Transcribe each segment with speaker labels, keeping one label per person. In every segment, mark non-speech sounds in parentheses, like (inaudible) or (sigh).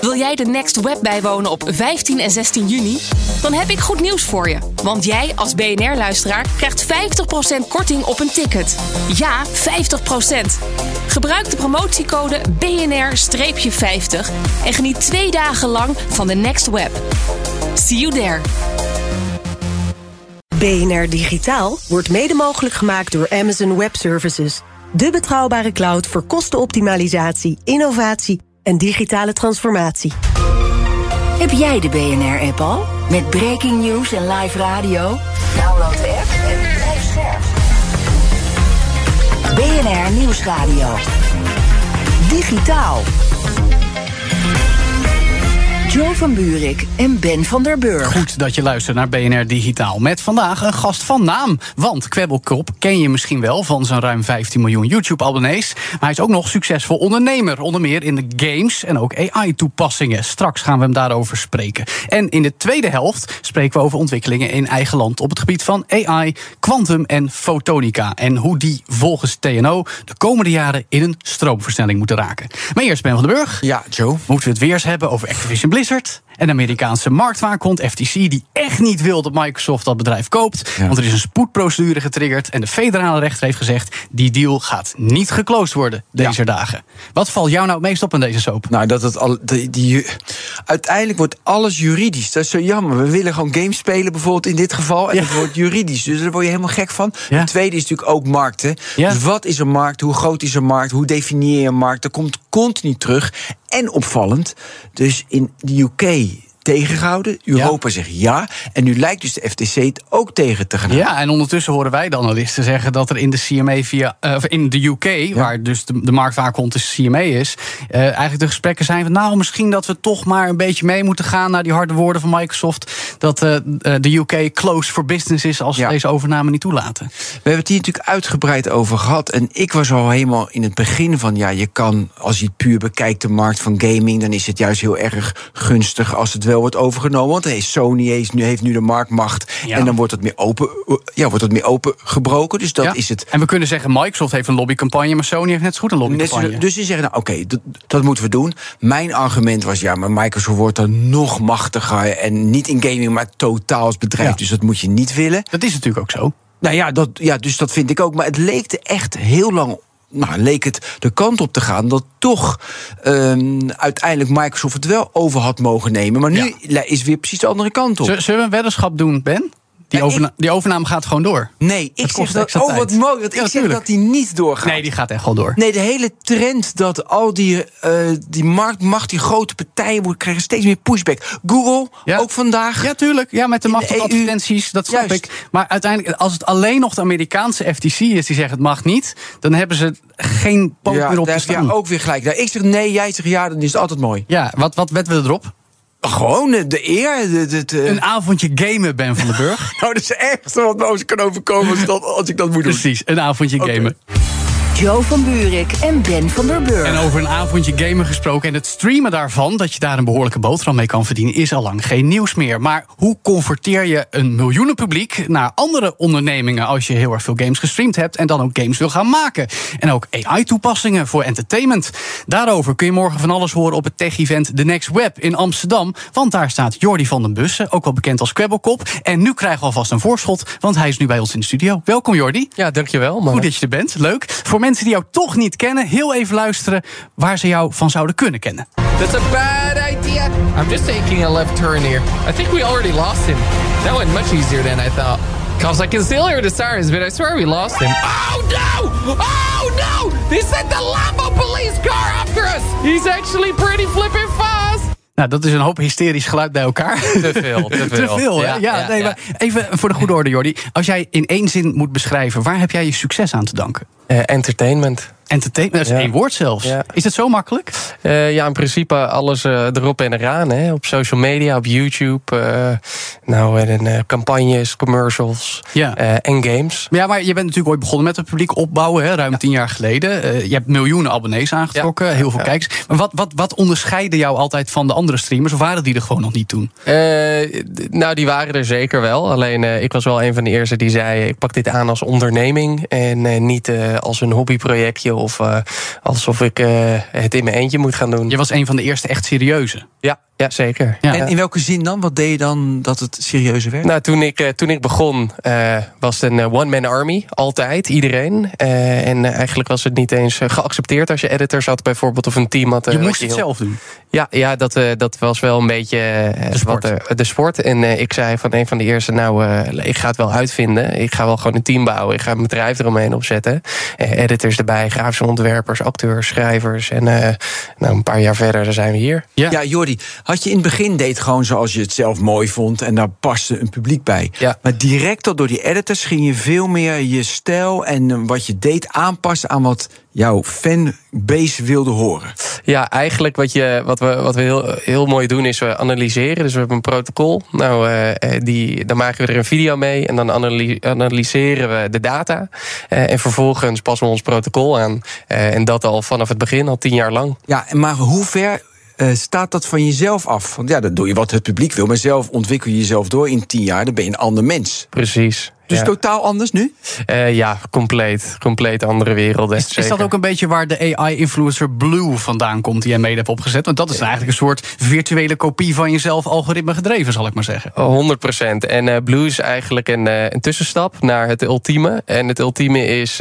Speaker 1: Wil jij de Next Web bijwonen op 15 en 16 juni? Dan heb ik goed nieuws voor je. Want jij als BNR-luisteraar krijgt 50% korting op een ticket. Ja, 50%. Gebruik de promotiecode BNR-50 en geniet twee dagen lang van de Next Web. See you there.
Speaker 2: BNR Digitaal wordt mede mogelijk gemaakt door Amazon Web Services. De betrouwbare cloud voor kostenoptimalisatie, innovatie en digitale transformatie.
Speaker 3: Heb jij de BNR-app al? Met breaking news en live radio? Download de app en blijf scherp. BNR Nieuwsradio. Digitaal. Joe van Buurik en Ben van der Burg.
Speaker 4: Goed dat je luistert naar BNR Digitaal. Met vandaag een gast van naam. Want Kwebbelkop ken je misschien wel van zijn ruim 15 miljoen YouTube-abonnees. Maar hij is ook nog succesvol ondernemer. Onder meer in de games en ook AI-toepassingen. Straks gaan we hem daarover spreken. En in de tweede helft spreken we over ontwikkelingen in eigen land. op het gebied van AI, quantum en fotonica. En hoe die volgens TNO de komende jaren in een stroomversnelling moeten raken. Maar eerst Ben van den Burg.
Speaker 5: Ja, Joe.
Speaker 4: Moeten we het weer eens hebben over Activision Blizzard. Blizzard. En Amerikaanse marktwaakhond FTC, die echt niet wil dat Microsoft dat bedrijf koopt. Want er is een spoedprocedure getriggerd. En de federale rechter heeft gezegd: die deal gaat niet geclosed worden deze dagen. Wat valt jou nou het meest op in deze soap?
Speaker 5: Nou, dat het al. Die, die, uiteindelijk wordt alles juridisch. Dat is zo jammer. We willen gewoon games spelen, bijvoorbeeld in dit geval. En
Speaker 4: Ja.
Speaker 5: het wordt juridisch. Dus daar word je helemaal gek van. De tweede is natuurlijk ook markten.
Speaker 4: Ja.
Speaker 5: Dus wat is een markt? Hoe groot is een markt? Hoe definieer je een markt? Dat komt continu terug. En opvallend. Dus in de UK tegengehouden. Europa zegt ja. En nu lijkt dus de FTC het ook tegen te gaan.
Speaker 4: Ja, en ondertussen horen wij de analisten zeggen dat er in de CMA via, eh, of in de UK, waar dus de, de marktwaakhond de CMA is, eh, eigenlijk de gesprekken zijn van nou misschien dat we toch maar een beetje mee moeten gaan naar die harde woorden van Microsoft dat eh, de UK close for business is als ze
Speaker 5: Ja.
Speaker 4: deze overname niet toelaten.
Speaker 5: We hebben het hier natuurlijk uitgebreid over gehad. En ik was al helemaal in het begin van... ja, je kan, als je het puur bekijkt, de markt van gaming... dan is het juist heel erg gunstig als het wel wordt overgenomen. Want hey, Sony heeft nu, heeft nu de marktmacht.
Speaker 4: Ja.
Speaker 5: En dan wordt het meer open, ja, wordt het meer open gebroken. Dus dat
Speaker 4: Ja.
Speaker 5: is het.
Speaker 4: En we kunnen zeggen Microsoft heeft een lobbycampagne, maar Sony heeft net zo goed een lobbycampagne.
Speaker 5: dus die zeggen, nou oké, dat, dat moeten we doen. Mijn argument was, ja, maar Microsoft wordt dan nog machtiger... en niet in gaming, maar totaal als bedrijf.
Speaker 4: Ja.
Speaker 5: Dus dat moet je niet willen.
Speaker 4: Dat is natuurlijk ook zo.
Speaker 5: Nou ja, dat, ja, dus dat vind ik ook. Maar het leek er echt heel lang. Nou, leek het de kant op te gaan dat toch ehm, uiteindelijk Microsoft het wel over had mogen nemen. Maar nu is weer precies de andere kant op.
Speaker 4: Zullen zullen we een weddenschap doen, Ben? Die,
Speaker 5: Ja,
Speaker 4: overna-
Speaker 5: ik-
Speaker 4: die overname gaat gewoon door.
Speaker 5: nee, ik zeg dat. Oh, wat mooi. Want
Speaker 4: Ja,
Speaker 5: ik zeg dat die niet doorgaat.
Speaker 4: Nee, die gaat echt wel door.
Speaker 5: Nee, de hele trend dat al die, eh, die marktmacht, die grote partijen worden, krijgen steeds meer pushback. Google,
Speaker 4: Ja.
Speaker 5: ook vandaag.
Speaker 4: Ja, tuurlijk. Ja, met de macht op
Speaker 5: EU.
Speaker 4: advertenties, dat snap
Speaker 5: Juist.
Speaker 4: ik. Maar uiteindelijk, als het alleen nog de Amerikaanse FTC is die zegt het mag niet, dan hebben ze geen poot
Speaker 5: ja,
Speaker 4: meer op
Speaker 5: daar
Speaker 4: te staan.
Speaker 5: ook weer gelijk. Nou, ik zeg nee, jij zegt ja, dan is het altijd mooi.
Speaker 4: Ja, wat, wat wetten we erop?
Speaker 5: Gewoon de eer. De, de, de-
Speaker 4: Een avondje gamen, Ben van den Burg. (laughs)
Speaker 5: Nou, dat is het ergste wat me kan overkomen als, dat, als ik dat moet doen.
Speaker 4: Precies, een avondje gamen.
Speaker 3: Joe van Buurik en Ben van der Burg.
Speaker 4: En over een avondje gamen gesproken en het streamen daarvan, dat je daar een behoorlijke boterham mee kan verdienen, is al lang geen nieuws meer. Maar hoe converteer je een miljoenenpubliek naar andere ondernemingen als je heel erg veel games gestreamd hebt en dan ook games wil gaan maken? En ook AI-toepassingen voor entertainment. Daarover kun je morgen van alles horen op het tech-event The Next Web in Amsterdam. Want daar staat Jordi van den Bussen, ook wel bekend als Kwebbelkop. En nu krijgen we alvast een voorschot, want hij is nu bij ons in de studio. Welkom Jordi.
Speaker 6: Ja, dankjewel. Maar...
Speaker 4: Goed dat je er bent, leuk. Voor mensen die jou toch niet kennen, heel even luisteren waar ze jou van zouden kunnen kennen.
Speaker 6: That's a bad idea. I'm just taking a left turn here. I think we already lost him. That went much easier than I thought. Cause I can still hear the sirens, but I swear we lost him. Oh no! Oh no! They sent the Lambo police car after us! He's actually pretty flipping fast!
Speaker 4: Nou, dat is een hoop hysterisch geluid bij elkaar.
Speaker 6: Te veel, te (laughs) veel.
Speaker 4: Te veel, hè? Ja,
Speaker 6: Ja, ja,
Speaker 4: nee,
Speaker 6: ja.
Speaker 4: maar even voor de goede orde, Jordi. Als jij in één zin moet beschrijven, waar heb jij je succes aan te danken?
Speaker 7: Eh, entertainment.
Speaker 4: Entertainment, dat is
Speaker 7: Ja.
Speaker 4: één woord zelfs.
Speaker 7: Ja.
Speaker 4: Is het zo makkelijk?
Speaker 7: Eh, ja, in principe alles eh, erop en eraan. Hè. Op social media, op YouTube. nou, en campagnes, commercials
Speaker 4: Ja.
Speaker 7: en games.
Speaker 4: Ja, maar je bent natuurlijk ooit begonnen met het publiek opbouwen, hè, ruim tien jaar geleden. Je hebt miljoenen abonnees aangetrokken, heel veel kijkers. Maar wat, wat, wat onderscheidde jou altijd van de andere streamers? Of waren die er gewoon nog niet toen?
Speaker 7: Nou, die waren er zeker wel. Alleen ik was wel een van de eerste die zei: ik pak dit aan als onderneming en niet als een hobbyprojectje of eh, alsof ik eh, het in mijn eentje moet gaan doen.
Speaker 4: Je was een van de eerste echt serieuze.
Speaker 7: Ja, ja zeker.
Speaker 4: Ja.
Speaker 5: En in welke zin dan? Wat deed je dan dat het serieuzer werd?
Speaker 7: Nou, toen ik, eh, toen ik begon, eh, was het een eh, one-man army. Altijd, iedereen. Eh, en eigenlijk was het niet eens geaccepteerd als je editors had, bijvoorbeeld, of een team had.
Speaker 4: Je moest het
Speaker 7: heel-
Speaker 4: zelf doen.
Speaker 7: Ja, ja dat, eh, dat was wel een beetje
Speaker 4: De sport.
Speaker 7: Wat, de sport. En eh, ik zei van een van de eerste, nou, eh, ik ga het wel uitvinden. Ik ga wel gewoon een team bouwen. Ik ga een bedrijf eromheen opzetten. Eh, editors erbij, grafische ontwerpers, acteurs, schrijvers. En eh, nou, een paar jaar verder dan zijn we hier.
Speaker 4: Ja.
Speaker 5: Ja, Jordi, had je in het begin deed gewoon zoals je het zelf mooi vond en daar paste een publiek bij.
Speaker 7: Ja.
Speaker 5: Maar direct al door die editors ging je veel meer je stijl en eh, wat je deed aanpassen aan wat jouw fanbase wilde horen.
Speaker 7: Ja, eigenlijk wat, je, wat we, wat we heel, heel mooi doen is we analyseren. Dus we hebben een protocol. Nou, eh, eh, die, dan maken we er een video mee en dan analy- analyseren we de data. En vervolgens passen we ons protocol aan. En dat al vanaf het begin, al tien jaar lang.
Speaker 5: Ja, maar hoe ver eh, staat dat van jezelf af? Want ja, dan doe je wat het publiek wil, maar zelf ontwikkel je jezelf door in tien jaar, dan ben je een ander mens.
Speaker 7: Precies.
Speaker 5: Dus
Speaker 7: ja.
Speaker 5: totaal anders nu?
Speaker 7: Eh, ja, compleet. Compleet andere werelden.
Speaker 4: Is, is dat ook een beetje waar de AI-influencer Blue vandaan komt, die jij mede hebt opgezet? Want dat is eigenlijk een soort virtuele kopie van jezelf, algoritme gedreven, zal ik maar zeggen.
Speaker 7: 100 procent. En eh Blue is eigenlijk een, eh, een tussenstap naar het ultieme. En het ultieme is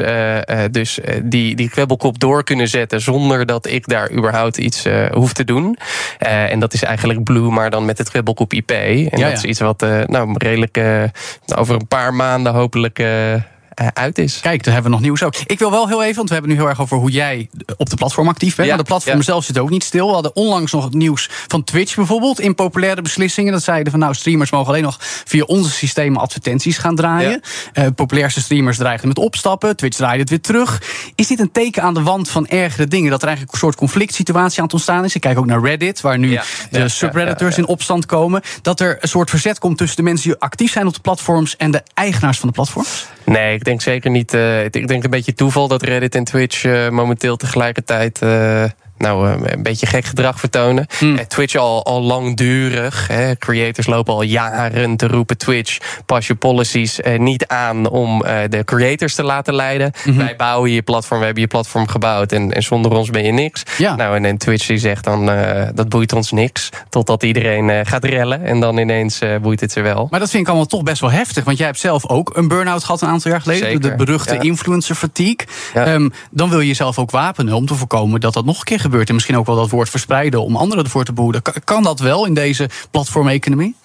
Speaker 7: dus die, die kwebbelkop door kunnen zetten zonder dat ik daar überhaupt iets hoef te doen. En dat is eigenlijk Blue, maar dan met het kwebbelkop IP. En
Speaker 4: Ja,
Speaker 7: dat
Speaker 4: ja.
Speaker 7: is iets wat nou, redelijk over een paar maanden hopelijk eh, eh, uit is.
Speaker 4: Kijk, daar hebben we nog nieuws ook. Ik wil wel heel even, want we hebben nu heel erg over hoe jij op de platform actief bent.
Speaker 7: Ja,
Speaker 4: maar de platform
Speaker 7: ja.
Speaker 4: zelf zit ook niet stil. We hadden onlangs nog het nieuws van Twitch bijvoorbeeld. In populaire beslissingen. Dat zeiden van nou, streamers mogen alleen nog via onze systemen advertenties gaan draaien. Eh, populairste streamers dreigen met opstappen. Twitch draaide het weer terug. Is dit een teken aan de wand van ergere dingen? Dat er eigenlijk een soort conflict situatie aan het ontstaan is? Ik kijk ook naar Reddit, waar nu de subredditors in opstand komen. Dat er een soort verzet komt tussen de mensen die actief zijn op de platforms en de eigenaars van de platforms?
Speaker 7: Nee, ik denk zeker niet. eh, ik denk een beetje toeval dat Reddit en Twitch eh, momenteel tegelijkertijd. Nou, eh, een beetje gek gedrag vertonen.
Speaker 4: Hmm.
Speaker 7: Eh, Twitch al, al langdurig. Hè. Creators lopen al jaren te roepen: Twitch, pas je policies eh, niet aan om eh, de creators te laten leiden.
Speaker 4: Mhm.
Speaker 7: Wij bouwen je platform, we hebben je platform gebouwd en, en zonder ons ben je niks.
Speaker 4: Ja.
Speaker 7: Nou, en, en Twitch die zegt dan: eh, dat boeit ons niks. Totdat iedereen gaat rellen en dan ineens boeit het ze wel.
Speaker 4: Maar dat vind ik allemaal toch best wel heftig. Want jij hebt zelf ook een burn-out gehad een aantal jaar geleden.
Speaker 7: Zeker,
Speaker 4: De beruchte
Speaker 7: ja.
Speaker 4: influencer fatigue.
Speaker 7: Ja.
Speaker 4: Ehm, dan wil je jezelf ook wapenen om te voorkomen dat dat nog een keer gebeurt. En misschien ook wel dat woord verspreiden om anderen ervoor te behoeden. Kan, kan dat wel in deze platformeconomie?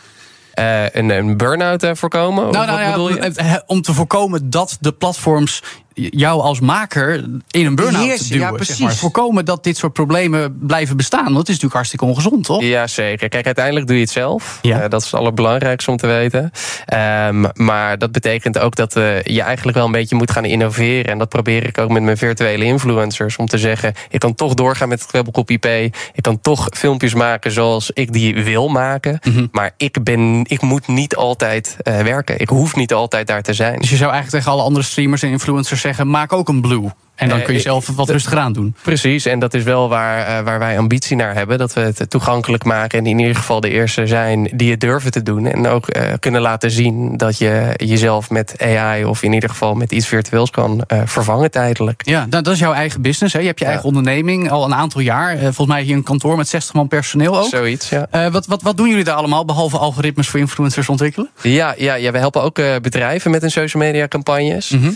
Speaker 7: Eh, een, een burn-out eh, voorkomen?
Speaker 4: Nou, nou ja, het- om te voorkomen dat de platforms jou als maker in een burn-out duwen.
Speaker 5: ja,
Speaker 4: zeg
Speaker 5: precies.
Speaker 4: maar. Voorkomen dat dit soort problemen blijven bestaan. Want het is natuurlijk hartstikke ongezond, toch?
Speaker 7: Ja, zeker. Kijk, uiteindelijk doe je het zelf.
Speaker 4: Ja.
Speaker 7: Eh, dat is het allerbelangrijkste om te weten. Ehm, maar dat betekent ook dat eh, je eigenlijk wel een beetje moet gaan innoveren. En dat probeer ik ook met mijn virtuele influencers. Om te zeggen, ik kan toch doorgaan met het Kwebbelkop IP. Ik kan toch filmpjes maken zoals ik die wil maken.
Speaker 4: Mhm.
Speaker 7: Maar ik, ben, ik moet niet altijd eh, werken. Ik hoef niet altijd daar te zijn.
Speaker 4: Dus je zou eigenlijk tegen alle andere streamers en influencers zeggen: maak ook een blue. En dan
Speaker 7: Eh,
Speaker 4: kun je zelf wat rustiger aan doen.
Speaker 7: Precies, en dat is wel waar, eh, waar wij ambitie naar hebben. Dat we het toegankelijk maken en in ieder geval de eerste zijn die het durven te doen. En ook eh, kunnen laten zien dat je jezelf met AI of in ieder geval met iets virtueels kan vervangen tijdelijk.
Speaker 4: Ja, nou, dat is jouw eigen business. Hè? Je hebt je
Speaker 7: Ja.
Speaker 4: eigen onderneming al een aantal jaar. Volgens mij hier een kantoor met 60 man personeel ook.
Speaker 7: Zoiets, ja.
Speaker 4: Wat, wat, wat doen jullie daar allemaal, behalve algoritmes voor influencers ontwikkelen?
Speaker 7: Ja, ja, ja, we helpen ook bedrijven met hun social media campagnes.
Speaker 4: Mhm.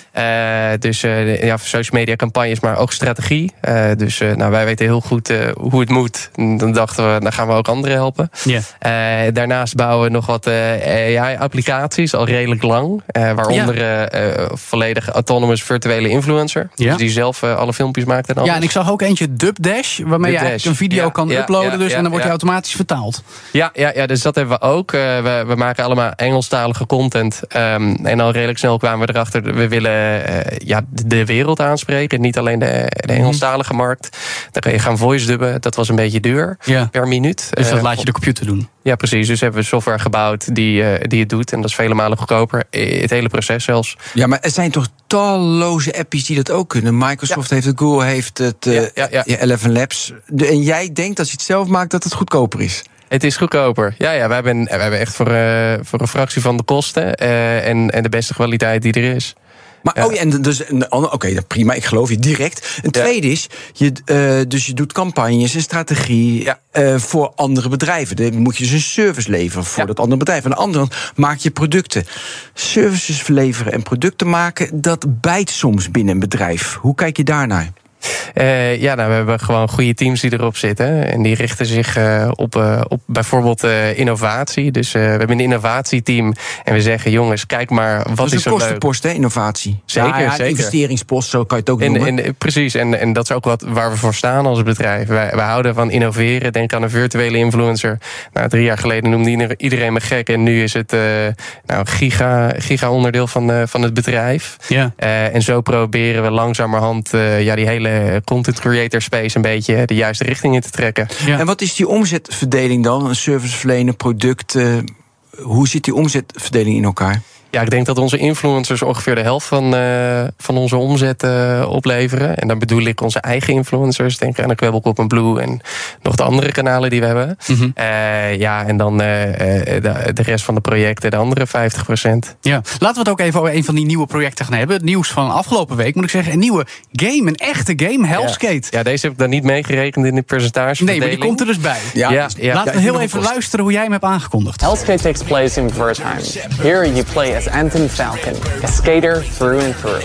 Speaker 7: Dus de- ja, social media campagnes, maar ook strategie. Uh, dus uh, nou, wij weten heel goed uh, hoe het moet. Dan dachten we, dan gaan we ook anderen helpen.
Speaker 4: Yeah.
Speaker 7: daarnaast bouwen we nog wat AI-applicaties, al redelijk lang. waaronder yeah. volledig autonomous virtuele influencer.
Speaker 4: Yeah.
Speaker 7: Dus die zelf alle filmpjes maakt en alles.
Speaker 4: Ja, en ik zag ook eentje DubDash, waarmee je eigenlijk een video kan uploaden. dus, en dan wordt die automatisch vertaald.
Speaker 7: Ja, ja, ja, dus dat hebben we ook. we, we maken allemaal Engelstalige content. Um, en al redelijk snel kwamen we erachter, we willen ja, de wereld aanspreken. Niet alleen de, de
Speaker 4: Mhm.
Speaker 7: Engelstalige markt. Dan kan je gaan voice dubben. Dat was een beetje duur
Speaker 4: Ja.
Speaker 7: per minuut.
Speaker 4: Dus dat
Speaker 7: Eh,
Speaker 4: laat je de computer doen.
Speaker 7: Ja, precies. Dus hebben we software gebouwd die, eh, die het doet. En dat is vele malen goedkoper. Eh, Het hele proces zelfs.
Speaker 5: Ja, maar er zijn toch talloze appies die dat ook kunnen. Microsoft heeft het, Google heeft het, eh
Speaker 7: Ja, ja, ja.
Speaker 5: ja, Eleven Labs. De- en jij denkt als je het zelf maakt dat het goedkoper is.
Speaker 7: Het is goedkoper. Ja, ja we, hebben, we hebben echt voor, voor een fractie van de kosten. en, en de beste kwaliteit die er is.
Speaker 5: Maar oh ja, en dus ander- oké, prima, ik geloof je direct. Een tweede is, je, eh, dus je doet campagnes en strategie
Speaker 7: Ja.
Speaker 5: eh, voor andere bedrijven. Dan moet je dus een service leveren voor dat andere bedrijf. Aan de andere maak je producten. Services verleveren en producten maken, dat bijt soms binnen een bedrijf. Hoe kijk je daarnaar?
Speaker 7: Eh, ja, nou, we hebben gewoon goede teams die erop zitten. En die richten zich eh, op, eh, op bijvoorbeeld eh, innovatie. Dus eh, we hebben een innovatieteam. En we zeggen, jongens, kijk maar, wat is
Speaker 5: is
Speaker 7: zo
Speaker 5: een
Speaker 7: leuk.
Speaker 5: kostenpost, hè, innovatie.
Speaker 7: Zeker,
Speaker 5: Ja, ja,
Speaker 7: zeker.
Speaker 5: Investeringspost, zo kan je het ook
Speaker 7: En,
Speaker 5: noemen.
Speaker 7: en, precies, en, en dat is ook wat waar we voor staan als bedrijf. Wij, wij houden van innoveren. Denk aan een virtuele influencer. Nou, drie jaar geleden noemde ieder- iedereen me gek. En nu is het eh, nou, giga, giga onderdeel van, eh, van het bedrijf.
Speaker 4: Ja.
Speaker 7: Eh, en zo proberen we langzamerhand eh, ja, die hele content creator space een beetje de juiste richting in te trekken.
Speaker 4: Ja.
Speaker 5: En wat is die omzetverdeling dan? Een service verlenen, producten. Hoe zit die omzetverdeling in elkaar?
Speaker 7: Ja, ik denk dat onze influencers ongeveer de helft van, eh, van onze omzet eh, opleveren. En dan bedoel ik onze eigen influencers. Denk aan de Kwebbelkop en Blue en nog de andere kanalen die we hebben.
Speaker 4: Mhm.
Speaker 7: Eh, ja, en dan eh, eh, de, de rest van de projecten, de andere 50 procent.
Speaker 4: Ja, laten we het ook even over een van die nieuwe projecten gaan hebben. Het nieuws van afgelopen week, moet ik zeggen. Een nieuwe game, een echte game, Hellskate.
Speaker 7: Ja, deze heb ik dan niet meegerekend in de percentage.
Speaker 4: Nee, maar die komt er dus bij.
Speaker 7: Ja, ja, ja.
Speaker 4: Laten we
Speaker 5: Ja,
Speaker 4: heel even luisteren hoe jij hem hebt aangekondigd.
Speaker 8: Hellskate takes place in Wertheim. Here you play as Anton Falcon, a skater through and through.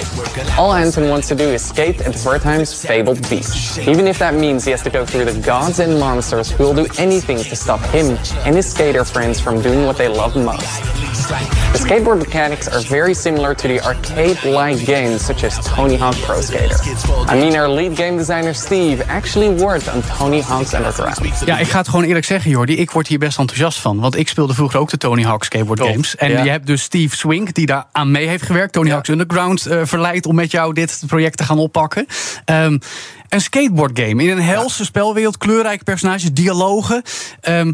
Speaker 8: All Anton wants to do is skate at Wertheim's fabled beach. Even if that means he has to go through the gods and monsters who will do anything to stop him and his skater friends from doing what they love most. The skateboard mechanics are very similar to the arcade-like games such as Tony Hawk Pro Skater. I mean, our lead game designer Steve actually worked on Tony Hawk's Underground.
Speaker 4: Ja, ik ga het gewoon eerlijk zeggen, Jordi. Ik word hier best enthousiast van. Want ik speelde vroeger ook de Tony Hawk skateboard
Speaker 7: Top,
Speaker 4: games. En
Speaker 7: ja.
Speaker 4: je hebt dus Steve Swink, die daar aan mee heeft gewerkt. Tony Hawk's Underground eh, verleid om met jou dit project te gaan oppakken. Ehm, een skateboard game in een helse spelwereld. Kleurrijke personages, dialogen. Ehm,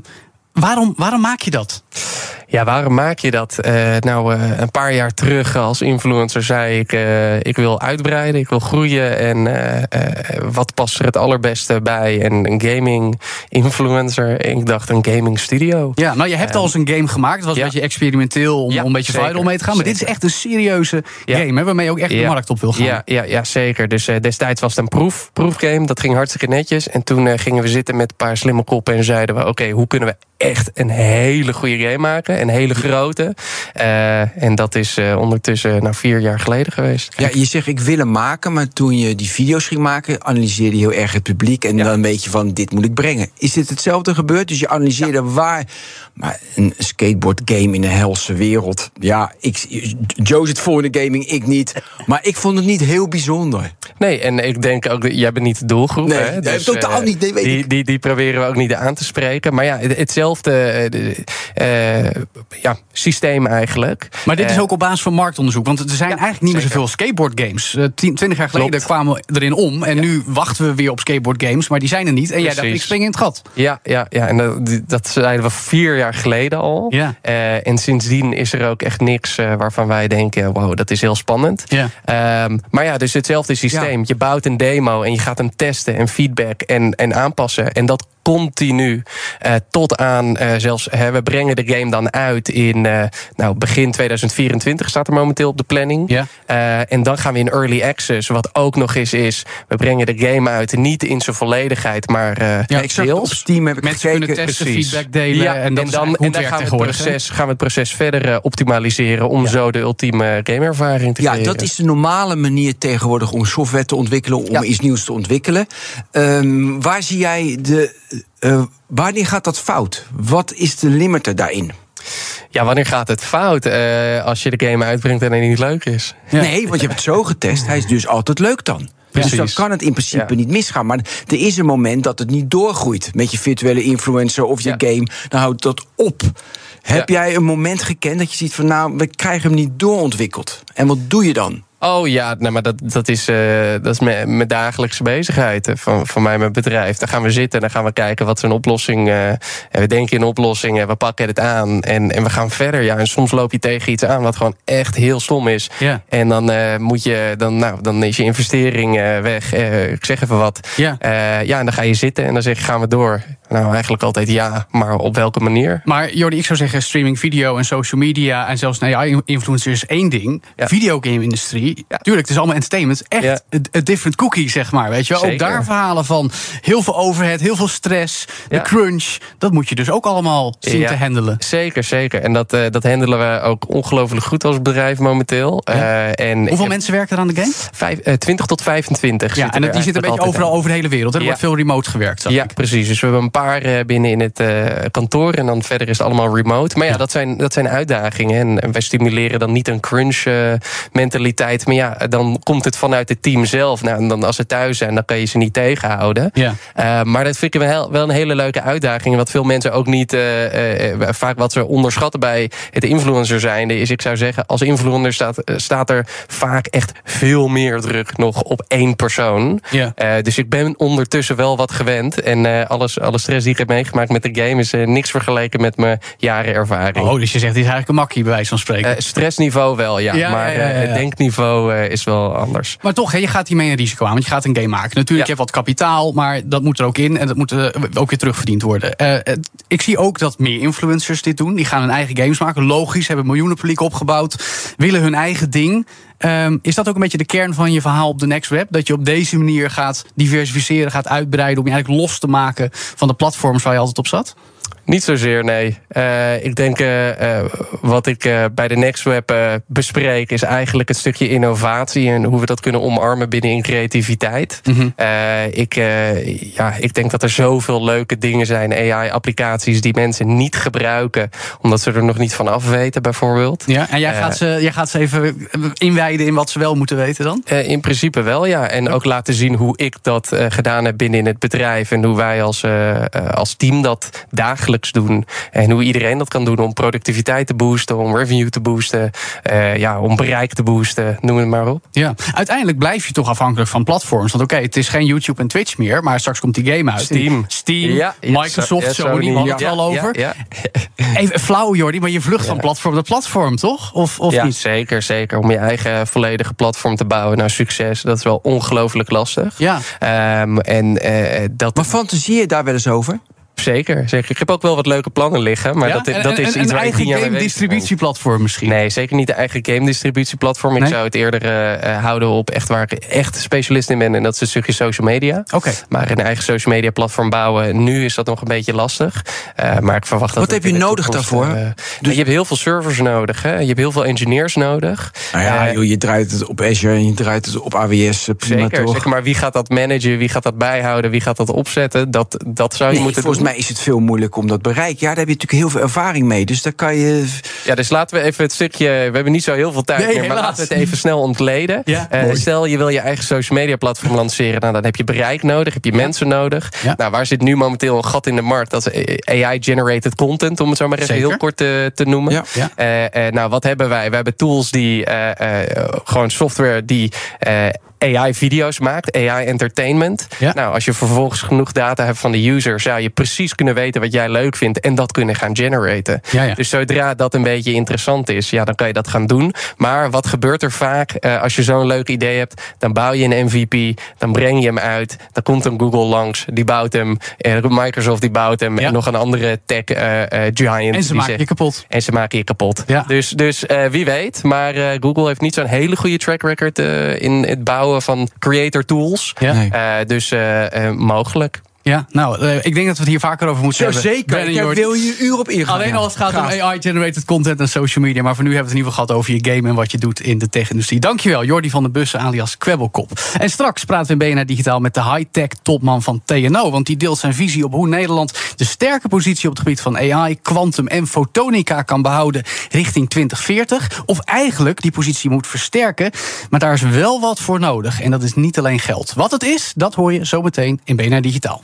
Speaker 4: waarom, waarom maak je dat?
Speaker 7: Ja, waarom maak je dat? Eh, nou, eh, een paar jaar terug als influencer zei ik... eh, ik wil uitbreiden, ik wil groeien. En wat past er het allerbeste bij? En een gaming influencer. En ik dacht een gaming studio.
Speaker 4: Ja, nou, je hebt al eens een game gemaakt. Het was
Speaker 7: ja.
Speaker 4: een beetje experimenteel om,
Speaker 7: Ja,
Speaker 4: om een beetje viral mee te gaan. Maar dit is echt een serieuze
Speaker 7: Ja.
Speaker 4: game, hè, waarmee je ook echt de markt op wil gaan.
Speaker 7: Ja, ja, ja zeker. Dus destijds was het een proef, proefgame. Dat ging hartstikke netjes. En toen gingen we zitten met een paar slimme koppen en zeiden we: Oké, hoe kunnen we echt een hele goede maken? Een hele grote. Eh, en dat is eh, ondertussen nou, vier jaar geleden geweest.
Speaker 5: Ja, je zegt ik wil hem maken, maar toen je die video's ging maken, analyseerde je heel erg het publiek. En
Speaker 7: Ja.
Speaker 5: dan weet je van, dit moet ik brengen. Is dit hetzelfde gebeurd? Dus je analyseerde waar. Maar een skateboard game in een helse wereld. Ja, ik, Joe zit voor in de gaming, ik niet. Maar ik vond het niet heel bijzonder.
Speaker 7: Nee, en ik denk ook, jij bent niet de doelgroep.
Speaker 5: Nee,
Speaker 7: hè?
Speaker 5: nee, totaal
Speaker 7: eh,
Speaker 5: niet, nee, weet
Speaker 7: die,
Speaker 5: ik.
Speaker 7: Die, die proberen we ook niet aan te spreken. Maar ja, het- hetzelfde eh, ja, systeem eigenlijk.
Speaker 4: Maar dit is
Speaker 7: Eh,
Speaker 4: ook op basis van marktonderzoek. Want er zijn eigenlijk niet meer zoveel skateboard games. Eh, twintig jaar geleden
Speaker 7: Klopt.
Speaker 4: kwamen we erin om. En nu wachten we weer op skateboard games. Maar die zijn er niet. En jij dacht, ik spring in het gat.
Speaker 7: Ja, ja, ja, en dat, dat zeiden we vier jaar geleden al.
Speaker 4: Ja.
Speaker 7: En sindsdien is er ook echt niks waarvan wij denken: wow, dat is heel spannend.
Speaker 4: Ja.
Speaker 7: Ehm, maar ja, dus hetzelfde systeem. Je bouwt een demo en je gaat hem testen en feedback en, en aanpassen. En dat continu eh, tot aan eh, zelfs, hè, we brengen de game dan uit in eh, nou, begin 2024 staat er momenteel op de planning.
Speaker 4: Ja.
Speaker 7: Eh, en dan gaan we in early access. Wat ook nog eens is, we brengen de game uit niet in zijn volledigheid, maar eh
Speaker 4: Ja,
Speaker 5: het op. Steam heb ik
Speaker 4: Mensen
Speaker 5: gekeken.
Speaker 4: kunnen testen,
Speaker 7: precies.
Speaker 4: feedback delen.
Speaker 7: Ja,
Speaker 4: en, dat
Speaker 7: en
Speaker 4: is
Speaker 7: dan, en dan gaan, we het proces, gaan we het proces verder optimaliseren om zo de ultieme gameervaring te
Speaker 5: Ja,
Speaker 7: creëren.
Speaker 5: dat is de normale manier tegenwoordig om software te ontwikkelen, om
Speaker 7: Ja.
Speaker 5: iets nieuws te ontwikkelen. Ehm, waar zie jij de. Eh, wanneer gaat dat fout? Wat is de limiter daarin?
Speaker 7: Ja, wanneer gaat het fout? Eh, als je de game uitbrengt en hij niet leuk is.
Speaker 4: Ja.
Speaker 5: Nee, want je hebt het zo getest. Hij is dus altijd leuk dan. Dus dan
Speaker 7: Precies.
Speaker 5: kan het in principe
Speaker 7: Ja.
Speaker 5: niet misgaan. Maar er is een moment dat het niet doorgroeit met je virtuele influencer of je
Speaker 7: Ja.
Speaker 5: game. Dan houdt dat op. Heb jij een moment gekend dat je ziet van nou, we krijgen hem niet doorontwikkeld? En wat doe je dan?
Speaker 7: Oh ja, nou, maar dat, dat is, eh, dat is mijn, mijn dagelijkse bezigheid eh, van, van mij, mijn bedrijf. Dan gaan we zitten en dan gaan we kijken wat een oplossing. eh, en we denken in oplossingen, we pakken het aan en, en we gaan verder. Ja, en soms loop je tegen iets aan wat gewoon echt heel stom is.
Speaker 4: Ja.
Speaker 7: En dan moet je, dan, nou, dan is je investering weg. Ik zeg even wat.
Speaker 4: Ja.
Speaker 7: Ja, en dan ga je zitten en dan zeg je, gaan we door? Nou, eigenlijk altijd ja, maar op welke manier?
Speaker 4: Maar Jordi, ik zou zeggen streaming video en social media... en zelfs AI-influencers is één ding.
Speaker 7: Ja.
Speaker 4: Videogame-industrie,
Speaker 7: Ja.
Speaker 4: tuurlijk, het is allemaal entertainment. Echt
Speaker 7: Ja.
Speaker 4: een different cookie, zeg maar. Weet je? wel. Ook daar verhalen van heel veel overhead, heel veel stress, de crunch. Dat moet je dus ook allemaal zien te handelen.
Speaker 7: Zeker, zeker. En dat, eh, dat handelen we ook ongelooflijk goed als bedrijf momenteel. Eh, en
Speaker 4: Hoeveel
Speaker 7: heb
Speaker 4: mensen werken er aan de game?
Speaker 7: vijf, eh, 20 tot 25
Speaker 4: Ja, en die zitten een beetje overal over de hele wereld. Er wordt veel remote gewerkt,
Speaker 7: Ja,
Speaker 4: ik.
Speaker 7: precies. Dus we hebben een paar eh, binnen in het eh, kantoor. En dan verder is het allemaal remote. Maar ja. Dat, zijn, dat zijn uitdagingen. En, en wij stimuleren dan niet een crunch eh, Maar ja, dan komt het vanuit het team zelf. Nou, en dan als ze thuis zijn, dan kan je ze niet tegenhouden.
Speaker 4: Ja.
Speaker 7: Eh, maar dat vind ik wel, wel een hele leuke uitdaging. Wat veel mensen ook niet. eh, eh, vaak wat ze onderschatten bij het influencer zijnde. Is ik zou zeggen, als influencer staat, staat er vaak echt veel meer druk nog op één persoon.
Speaker 4: Ja.
Speaker 7: Dus ik ben ondertussen wel wat gewend. En alles, alle stress die ik heb meegemaakt met de game is niks vergeleken met mijn jaren ervaring.
Speaker 4: Oh, dus je zegt, dit is eigenlijk een makkie, bij wijze van spreken.
Speaker 7: Stressniveau wel, ja.
Speaker 4: Ja,
Speaker 7: maar
Speaker 4: ja.
Speaker 7: denkniveau eh, is wel anders.
Speaker 4: Maar toch, hè, je gaat hiermee een risico aan, want je gaat een game maken. Natuurlijk,
Speaker 7: Ja.
Speaker 4: je hebt wat kapitaal, maar dat moet er ook in. En dat moet eh, ook weer terugverdiend worden. Eh, ik zie ook dat meer influencers dit doen. Die gaan hun eigen games maken. Logisch, hebben miljoenen publiek opgebouwd. Willen hun eigen ding. Ehm, is dat ook een beetje de kern van je verhaal op de Next Web? Dat je op deze manier gaat diversificeren, gaat uitbreiden... om je eigenlijk los te maken van de platforms waar je altijd op zat?
Speaker 7: Niet zozeer, nee. Eh, ik denk eh, wat ik bij de NextWeb bespreek, is eigenlijk het stukje innovatie en hoe we dat kunnen omarmen binnen in creativiteit.
Speaker 4: Mhm.
Speaker 7: Ik, ja, ik denk dat er zoveel leuke dingen zijn, AI-applicaties, die mensen niet gebruiken, omdat ze er nog niet van af weten, bijvoorbeeld.
Speaker 4: Ja, en jij, gaat ze, jij gaat ze even inwijden in wat ze wel moeten weten dan?
Speaker 7: In principe wel, ja. En ook laten zien hoe ik dat gedaan heb binnen in het bedrijf. En hoe wij als, als team dat dagelijks doen. En hoe iedereen dat kan doen om productiviteit te boosten, om revenue te boosten, eh, ja, om bereik te boosten, noem het maar op.
Speaker 4: Ja, uiteindelijk blijf je toch afhankelijk van platforms. Want oké, het is geen YouTube en Twitch meer, maar straks komt die game uit.
Speaker 7: Steam.
Speaker 4: Steam,
Speaker 7: Ja,
Speaker 4: Microsoft,
Speaker 7: ja,
Speaker 4: Sony, we hadden het
Speaker 7: ja,
Speaker 4: al over.
Speaker 7: Ja, (laughs)
Speaker 4: Even flauw, Jordi, maar je vlucht van platform naar platform, toch? Of, of
Speaker 7: ja,
Speaker 4: niet?
Speaker 7: zeker, zeker. Om je eigen volledige platform te bouwen naar succes, dat is wel ongelooflijk lastig.
Speaker 4: Ja.
Speaker 7: Ehm, en eh, dat.
Speaker 5: Maar fantaseer je daar wel eens over?
Speaker 7: Zeker, zeker. Ik heb ook wel wat leuke plannen liggen, maar
Speaker 4: Ja?
Speaker 7: dat, dat
Speaker 4: en-
Speaker 7: is
Speaker 4: en
Speaker 7: iets
Speaker 4: een
Speaker 7: waar ik
Speaker 4: game distributieplatform misschien.
Speaker 7: Nee, zeker niet de eigen game distributieplatform. Ik zou het eerder eh, eh, houden op echt waar ik echt specialist in ben. En dat is een stukje social media.
Speaker 4: Oké.
Speaker 7: Maar een eigen social media platform bouwen, nu is dat nog een beetje lastig. Eh, maar ik verwacht dat.
Speaker 5: Wat heb je nodig
Speaker 7: toekomst,
Speaker 5: daarvoor? Dus-
Speaker 7: je hebt heel veel servers nodig. Hè? Je hebt heel veel engineers nodig.
Speaker 5: Nou ja, joh, je draait het op Azure en je draait het op AWS. Prima
Speaker 7: Zeker,
Speaker 5: toch?
Speaker 7: zeker, maar wie gaat dat managen? Wie gaat dat bijhouden? Wie gaat dat opzetten? Dat, dat zou je
Speaker 5: Nee,
Speaker 7: moeten doen.
Speaker 5: Mij is het veel moeilijker om dat bereik. Ja, daar heb je natuurlijk heel veel ervaring mee. Dus daar kan je.
Speaker 7: Ja, dus laten we even het stukje. We hebben niet zo heel veel tijd
Speaker 4: Nee,
Speaker 7: meer, maar
Speaker 4: helaas.
Speaker 7: laten we het even snel ontleden.
Speaker 4: Ja,
Speaker 7: Eh, stel, je wil je eigen social media platform lanceren. Nou, dan heb je bereik nodig, heb je mensen nodig.
Speaker 4: Ja.
Speaker 7: Nou, waar zit nu momenteel een gat in de markt? Dat is AI-generated content, om het zo maar even
Speaker 4: Zeker.
Speaker 7: heel kort te, te noemen. Eh, eh, nou, wat hebben wij? We hebben tools die eh, eh, gewoon software die. eh, AI-video's maakt, AI-entertainment.
Speaker 4: Ja.
Speaker 7: Nou, als je vervolgens genoeg data hebt van de user, zou je precies kunnen weten wat jij leuk vindt en dat kunnen gaan generaten.
Speaker 4: Ja, ja.
Speaker 7: Dus zodra dat een beetje interessant is, ja, dan kan je dat gaan doen. Maar wat gebeurt er vaak uh, als je zo'n leuk idee hebt? Dan bouw je een MVP, dan breng je hem uit. Dan komt een Google langs, die bouwt hem. Uh, Microsoft die bouwt hem. Ja. En nog een andere tech uh, giant.
Speaker 4: En ze maken je kapot.
Speaker 7: En ze maken je kapot. Ja. Dus, dus wie weet. Maar Google heeft niet zo'n hele goede track record in het bouwen van creator tools. Ja. Nee. dus mogelijk.
Speaker 4: Ja, nou, uh, ik denk dat we het hier vaker over moeten hebben.
Speaker 5: Zeker, ik wil hier een uur op ingaan.
Speaker 4: Alleen als het gaat om AI-generated content en social media. Maar voor nu hebben we het in ieder geval gehad over je game... en wat je doet in de tech-industrie. Dankjewel, Jordi van de Bussen alias Kwebbelkop. En straks praten we in BNR Digitaal met de high-tech topman van TNO. Want die deelt zijn visie op hoe Nederland de sterke positie... op het gebied van AI, quantum en fotonica kan behouden richting 2040. Of eigenlijk die positie moet versterken. Maar daar is wel wat voor nodig. En dat is niet alleen geld. Wat het is, dat hoor je zo meteen in BNR Digitaal.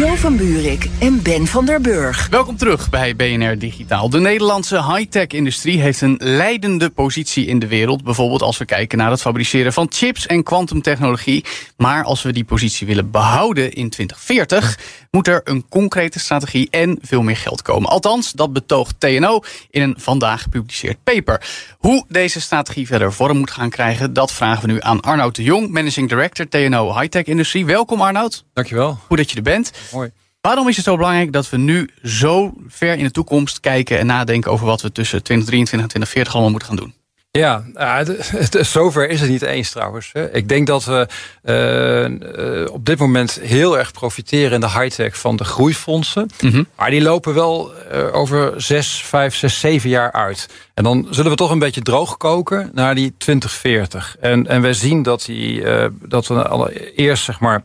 Speaker 3: Jo van Buurik en Ben van der Burg.
Speaker 4: Welkom terug bij BNR Digitaal. De Nederlandse high-tech-industrie heeft een leidende positie in de wereld. Bijvoorbeeld als we kijken naar het fabriceren van chips en kwantumtechnologie. Maar als we die positie willen behouden in 2040, moet er een concrete strategie en veel meer geld komen. Althans, dat betoogt TNO in een vandaag gepubliceerd paper. Hoe deze strategie verder vorm moet gaan krijgen, dat vragen we nu aan Arnoud de Jong, Managing Director TNO High-Tech Industrie. Welkom Arnoud.
Speaker 9: Dankjewel.
Speaker 4: Goed dat je er bent.
Speaker 9: Mooi.
Speaker 4: Waarom is het zo belangrijk dat we nu zo ver in de toekomst kijken en nadenken over wat we tussen 2023 en 2040 allemaal moeten gaan doen?
Speaker 9: Ja, het, zover is het niet eens trouwens. Ik denk dat we uh, op dit moment heel erg profiteren in de high-tech van de groeifondsen. Mm Maar die lopen wel uh, over zes, vijf, zes, zeven jaar uit. En dan zullen we toch een beetje droog koken naar die 2040. En, en we zien dat, die, dat we allereerst zeg maar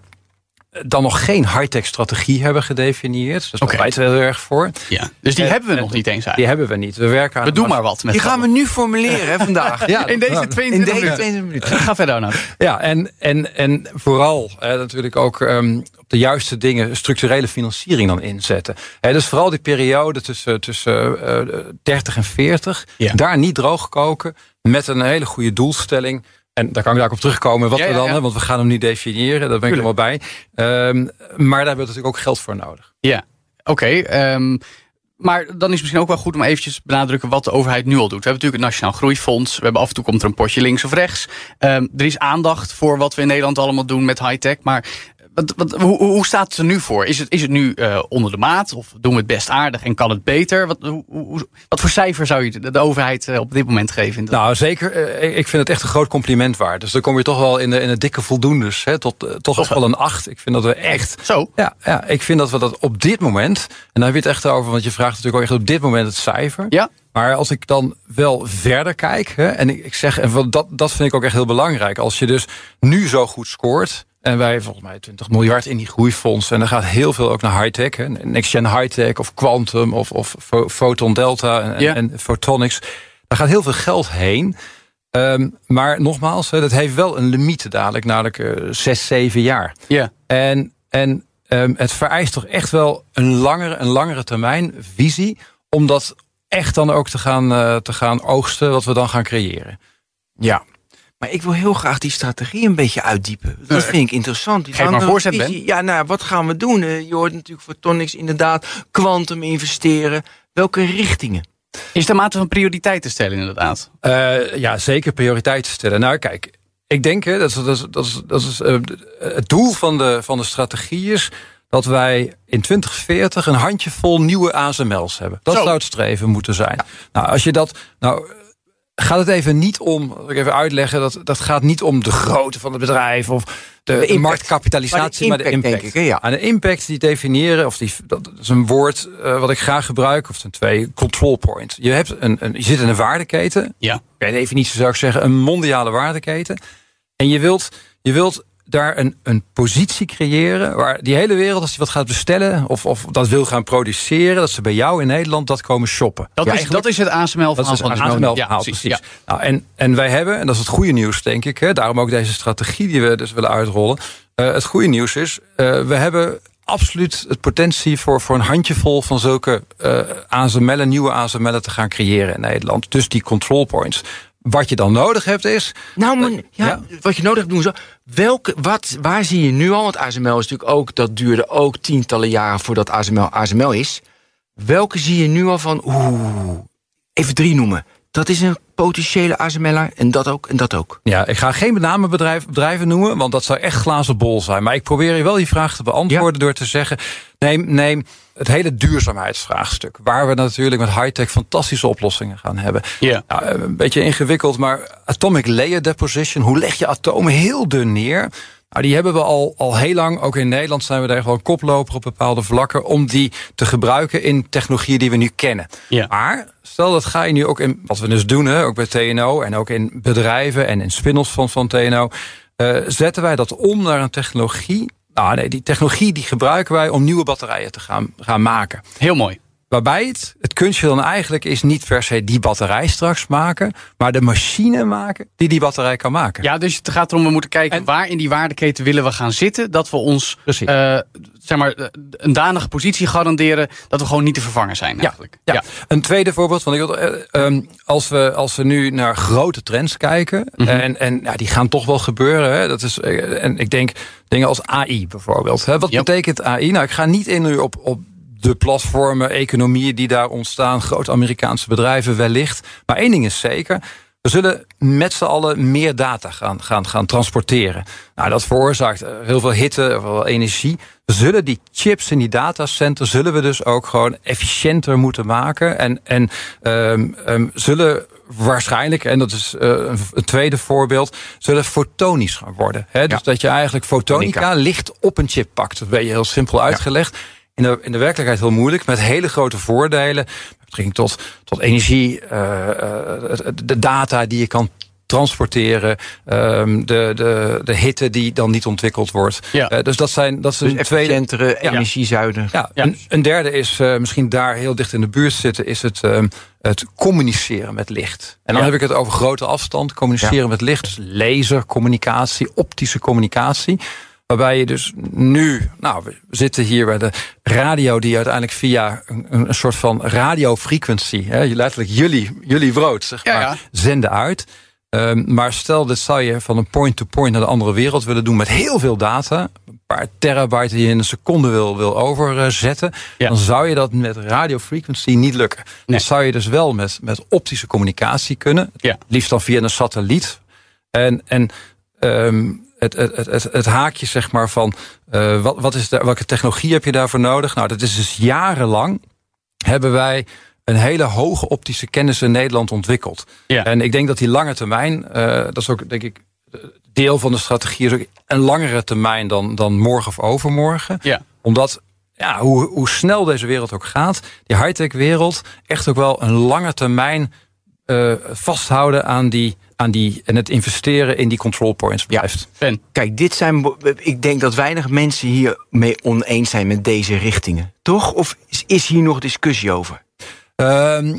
Speaker 9: dan nog geen high-tech strategie hebben gedefinieerd. Dus daar okay. heel erg voor.
Speaker 4: Ja, dus die hebben we nog niet eens eigenlijk.
Speaker 9: Die hebben we niet. We werken aan...
Speaker 4: We doen maar wat
Speaker 5: met Die gaan we nu formuleren vandaag. (laughs)
Speaker 4: ja, in deze 22 in deze minuten. minuten. Ga verder nou.
Speaker 9: Ja, en, en, en vooral natuurlijk ook um, op de juiste dingen structurele financiering dan inzetten. dus vooral die periode tussen, tussen uh, 30 en 40. Ja. Daar niet droog koken. Met een hele goede doelstelling en daar kan ik daar op terugkomen. Wat we dan, want we gaan hem niet definiëren. Daar ben ik er wel bij. Um, maar daar hebben we natuurlijk ook geld voor nodig.
Speaker 4: Ja, oké. Okay, um, maar dan is het misschien ook wel goed om eventjes benadrukken wat de overheid nu al doet. We hebben natuurlijk het Nationaal Groeifonds. We hebben af en toe komt er een potje links of rechts. Um, er is aandacht voor wat we in Nederland allemaal doen met high-tech. Maar wat, wat, hoe, hoe, staat het er nu voor? Is het, is het nu uh, onder de maat? Of doen we het best aardig en kan het beter? Wat, hoe, wat voor cijfer zou je de, de overheid uh, op dit moment geven? In
Speaker 9: nou, zeker. Uh, ik vind het echt een groot compliment waard. Dus dan kom je toch wel in de, in de dikke voldoendes. Hè, tot toch wel een acht. Ik vind dat we echt...
Speaker 4: Zo?
Speaker 9: Ja, ja, ik vind dat we dat op dit moment... En daar heb je het echt over, want je vraagt natuurlijk ook echt op dit moment het cijfer.
Speaker 4: Ja.
Speaker 9: Maar als ik dan wel verder kijk, hè, en ik, ik zeg, en dat, dat vind ik ook echt heel belangrijk. Als je dus nu zo goed scoort, en wij volgens mij 20 miljard in die groeifonds. En er gaat heel veel ook naar high-tech. Next-gen high-tech of quantum of, of photon delta en, en, photonics. Daar gaat heel veel geld heen. Um, maar nogmaals, dat heeft wel een limiet dadelijk, namelijk uh, zes, zeven jaar.
Speaker 4: Ja.
Speaker 9: En, en um, het vereist toch echt wel een langere, een langere termijn visie... om dat echt dan ook te gaan, uh, te gaan oogsten wat we dan gaan creëren.
Speaker 5: Ja, maar ik wil heel graag die strategie een beetje uitdiepen. Dat vind ik interessant.
Speaker 4: Geef maar voorzet, Ben.
Speaker 5: Ja, nou, wat gaan we doen? Je hoort natuurlijk voor Tonics inderdaad kwantum investeren. Welke richtingen?
Speaker 4: Is er mate van prioriteiten stellen inderdaad?
Speaker 9: Uh, ja, zeker prioriteiten stellen. Nou, kijk, ik denk, hè, dat is, dat is, dat is, dat is uh, het doel van de, van de strategie is dat wij in 2040 een handjevol nieuwe ASML's hebben. Dat zou het streven moeten zijn. Nou, als je dat. Nou, gaat het even niet om, ik even uitleggen, dat, dat gaat niet om de grootte van het bedrijf of de, de, marktkapitalisatie, maar de impact. Maar de impact. Ik, ja. En de impact die definiëren, of die, dat is een woord uh, wat ik graag gebruik, of zijn twee control points. Je, hebt een, een, je zit in een waardeketen.
Speaker 4: Ja.
Speaker 9: Bij definitie zou ik zeggen, een mondiale waardeketen. En je wilt, je wilt daar een, een positie creëren waar die hele wereld, als die wat gaat bestellen of, of dat wil gaan produceren, dat ze bij jou in Nederland dat komen shoppen.
Speaker 4: Dat, is, dat is het ASML
Speaker 9: verhaal van ASML ja, precies. precies. Ja. Nou, en, en wij hebben, en dat is het goede nieuws denk ik, hè, daarom ook deze strategie die we dus willen uitrollen. Uh, het goede nieuws is, uh, we hebben absoluut het potentie voor, voor een handjevol van zulke uh, ASML'en, nieuwe ASML'en te gaan creëren in Nederland. Dus die control points. Wat je dan nodig hebt is...
Speaker 5: Nou, maar, ja,
Speaker 9: ja.
Speaker 5: wat je nodig hebt doen zo. Welke, wat, waar zie je nu al? Want ASML is natuurlijk ook, dat duurde ook tientallen jaren voordat ASML ASML is. Welke zie je nu al van, oeh, even drie noemen. Dat is een potentiële ASML'er en dat ook en dat ook.
Speaker 9: Ja, ik ga geen bename bedrijf, bedrijven noemen, want dat zou echt glazen bol zijn. Maar ik probeer je wel die vraag te beantwoorden door te zeggen... neem, neem het hele duurzaamheidsvraagstuk... waar we natuurlijk met high-tech fantastische oplossingen gaan hebben.
Speaker 4: Ja.
Speaker 9: Nou, een beetje ingewikkeld, maar atomic layer deposition... hoe leg je atomen heel dun neer... Nou, die hebben we al, al heel lang. Ook in Nederland zijn we daar gewoon koploper op bepaalde vlakken. Om die te gebruiken in technologieën die we nu kennen.
Speaker 4: Ja.
Speaker 9: Maar stel dat ga je nu ook in, wat we dus doen, hè, ook bij TNO. En ook in bedrijven en in spin-offs van, van TNO. eh, zetten wij dat om naar een technologie. Nou nee, die technologie die gebruiken wij om nieuwe batterijen te gaan, gaan maken.
Speaker 4: Heel mooi.
Speaker 9: Waarbij het, het kunstje dan eigenlijk is niet per se die batterij straks maken, maar de machine maken die die batterij kan maken.
Speaker 4: Ja, dus het gaat erom, we moeten kijken waar in die waardeketen willen we gaan zitten. Dat we ons eh, zeg maar, een danige positie garanderen dat we gewoon niet te vervangen zijn eigenlijk.
Speaker 9: Ja. Een tweede voorbeeld, want ik wil, eh, ehm, als, we, als we nu naar grote trends kijken,
Speaker 4: Mhm.
Speaker 9: en, en ja, die gaan toch wel gebeuren. Hè, dat is, eh, en ik denk dingen als AI bijvoorbeeld. Hè. Wat betekent AI? Nou, ik ga niet in nu op, op de platformen, economieën die daar ontstaan, grote Amerikaanse bedrijven wellicht. Maar één ding is zeker. We zullen met z'n allen meer data gaan, gaan, gaan transporteren. Nou, dat veroorzaakt eh, heel veel hitte, heel veel energie. We zullen die chips in die datacenter zullen we dus ook gewoon efficiënter moeten maken. En, en um, um, zullen waarschijnlijk, en dat is uh, een tweede voorbeeld, zullen fotonisch gaan worden. Hè? Dus dat je eigenlijk fotonica licht op een chip pakt. Dat ben je heel simpel uitgelegd. In de, in de werkelijkheid heel moeilijk, met hele grote voordelen. Met betrekking tot, tot energie, uh, uh, de data die je kan transporteren, um, de, de, de hitte die dan niet ontwikkeld wordt.
Speaker 5: Ja.
Speaker 9: Uh, dus dat zijn dat is
Speaker 5: Dus
Speaker 9: een tweede
Speaker 5: efficiëntere, energiezuinig.
Speaker 9: Ja, Een, een, derde is uh, misschien daar heel dicht in de buurt zitten, is het, um, het communiceren met licht. En dan
Speaker 5: Ja.
Speaker 9: heb ik het over grote afstand, communiceren
Speaker 5: Ja.
Speaker 9: met licht, dus lasercommunicatie, optische communicatie. Waarbij je dus nu, nou, we zitten hier bij de radio die uiteindelijk via een, een soort van radiofrequentie, hè, letterlijk jullie, jullie brood, zeg maar,
Speaker 4: ja.
Speaker 9: zenden uit. Um, maar stel, dat zou je van een point-to-point naar de andere wereld willen doen met heel veel data. Een paar terabyte die je in een seconde wil, wil overzetten. Dan zou je dat met radiofrequency niet lukken. Dan zou je dus wel met, met optische communicatie kunnen. Liefst dan via een satelliet. En, en um, het, het, het, het, haakje zeg maar van uh, wat, wat is de, welke technologie heb je daarvoor nodig? Nou, dat is dus jarenlang hebben wij een hele hoge optische kennis in Nederland ontwikkeld.
Speaker 4: Ja.
Speaker 9: En ik denk dat die lange termijn, uh, dat is ook denk ik deel van de strategie, is ook een langere termijn dan, dan morgen of overmorgen.
Speaker 4: Ja.
Speaker 9: Omdat ja, hoe, hoe snel deze wereld ook gaat, die high-tech wereld echt ook wel een lange termijn uh, vasthouden aan die, aan die en het investeren in die control points blijft.
Speaker 4: Ben.
Speaker 5: Kijk, dit zijn. Ik denk dat weinig mensen hiermee oneens zijn met deze richtingen. Toch? Of is, is hier nog discussie over?
Speaker 9: Uh, uh,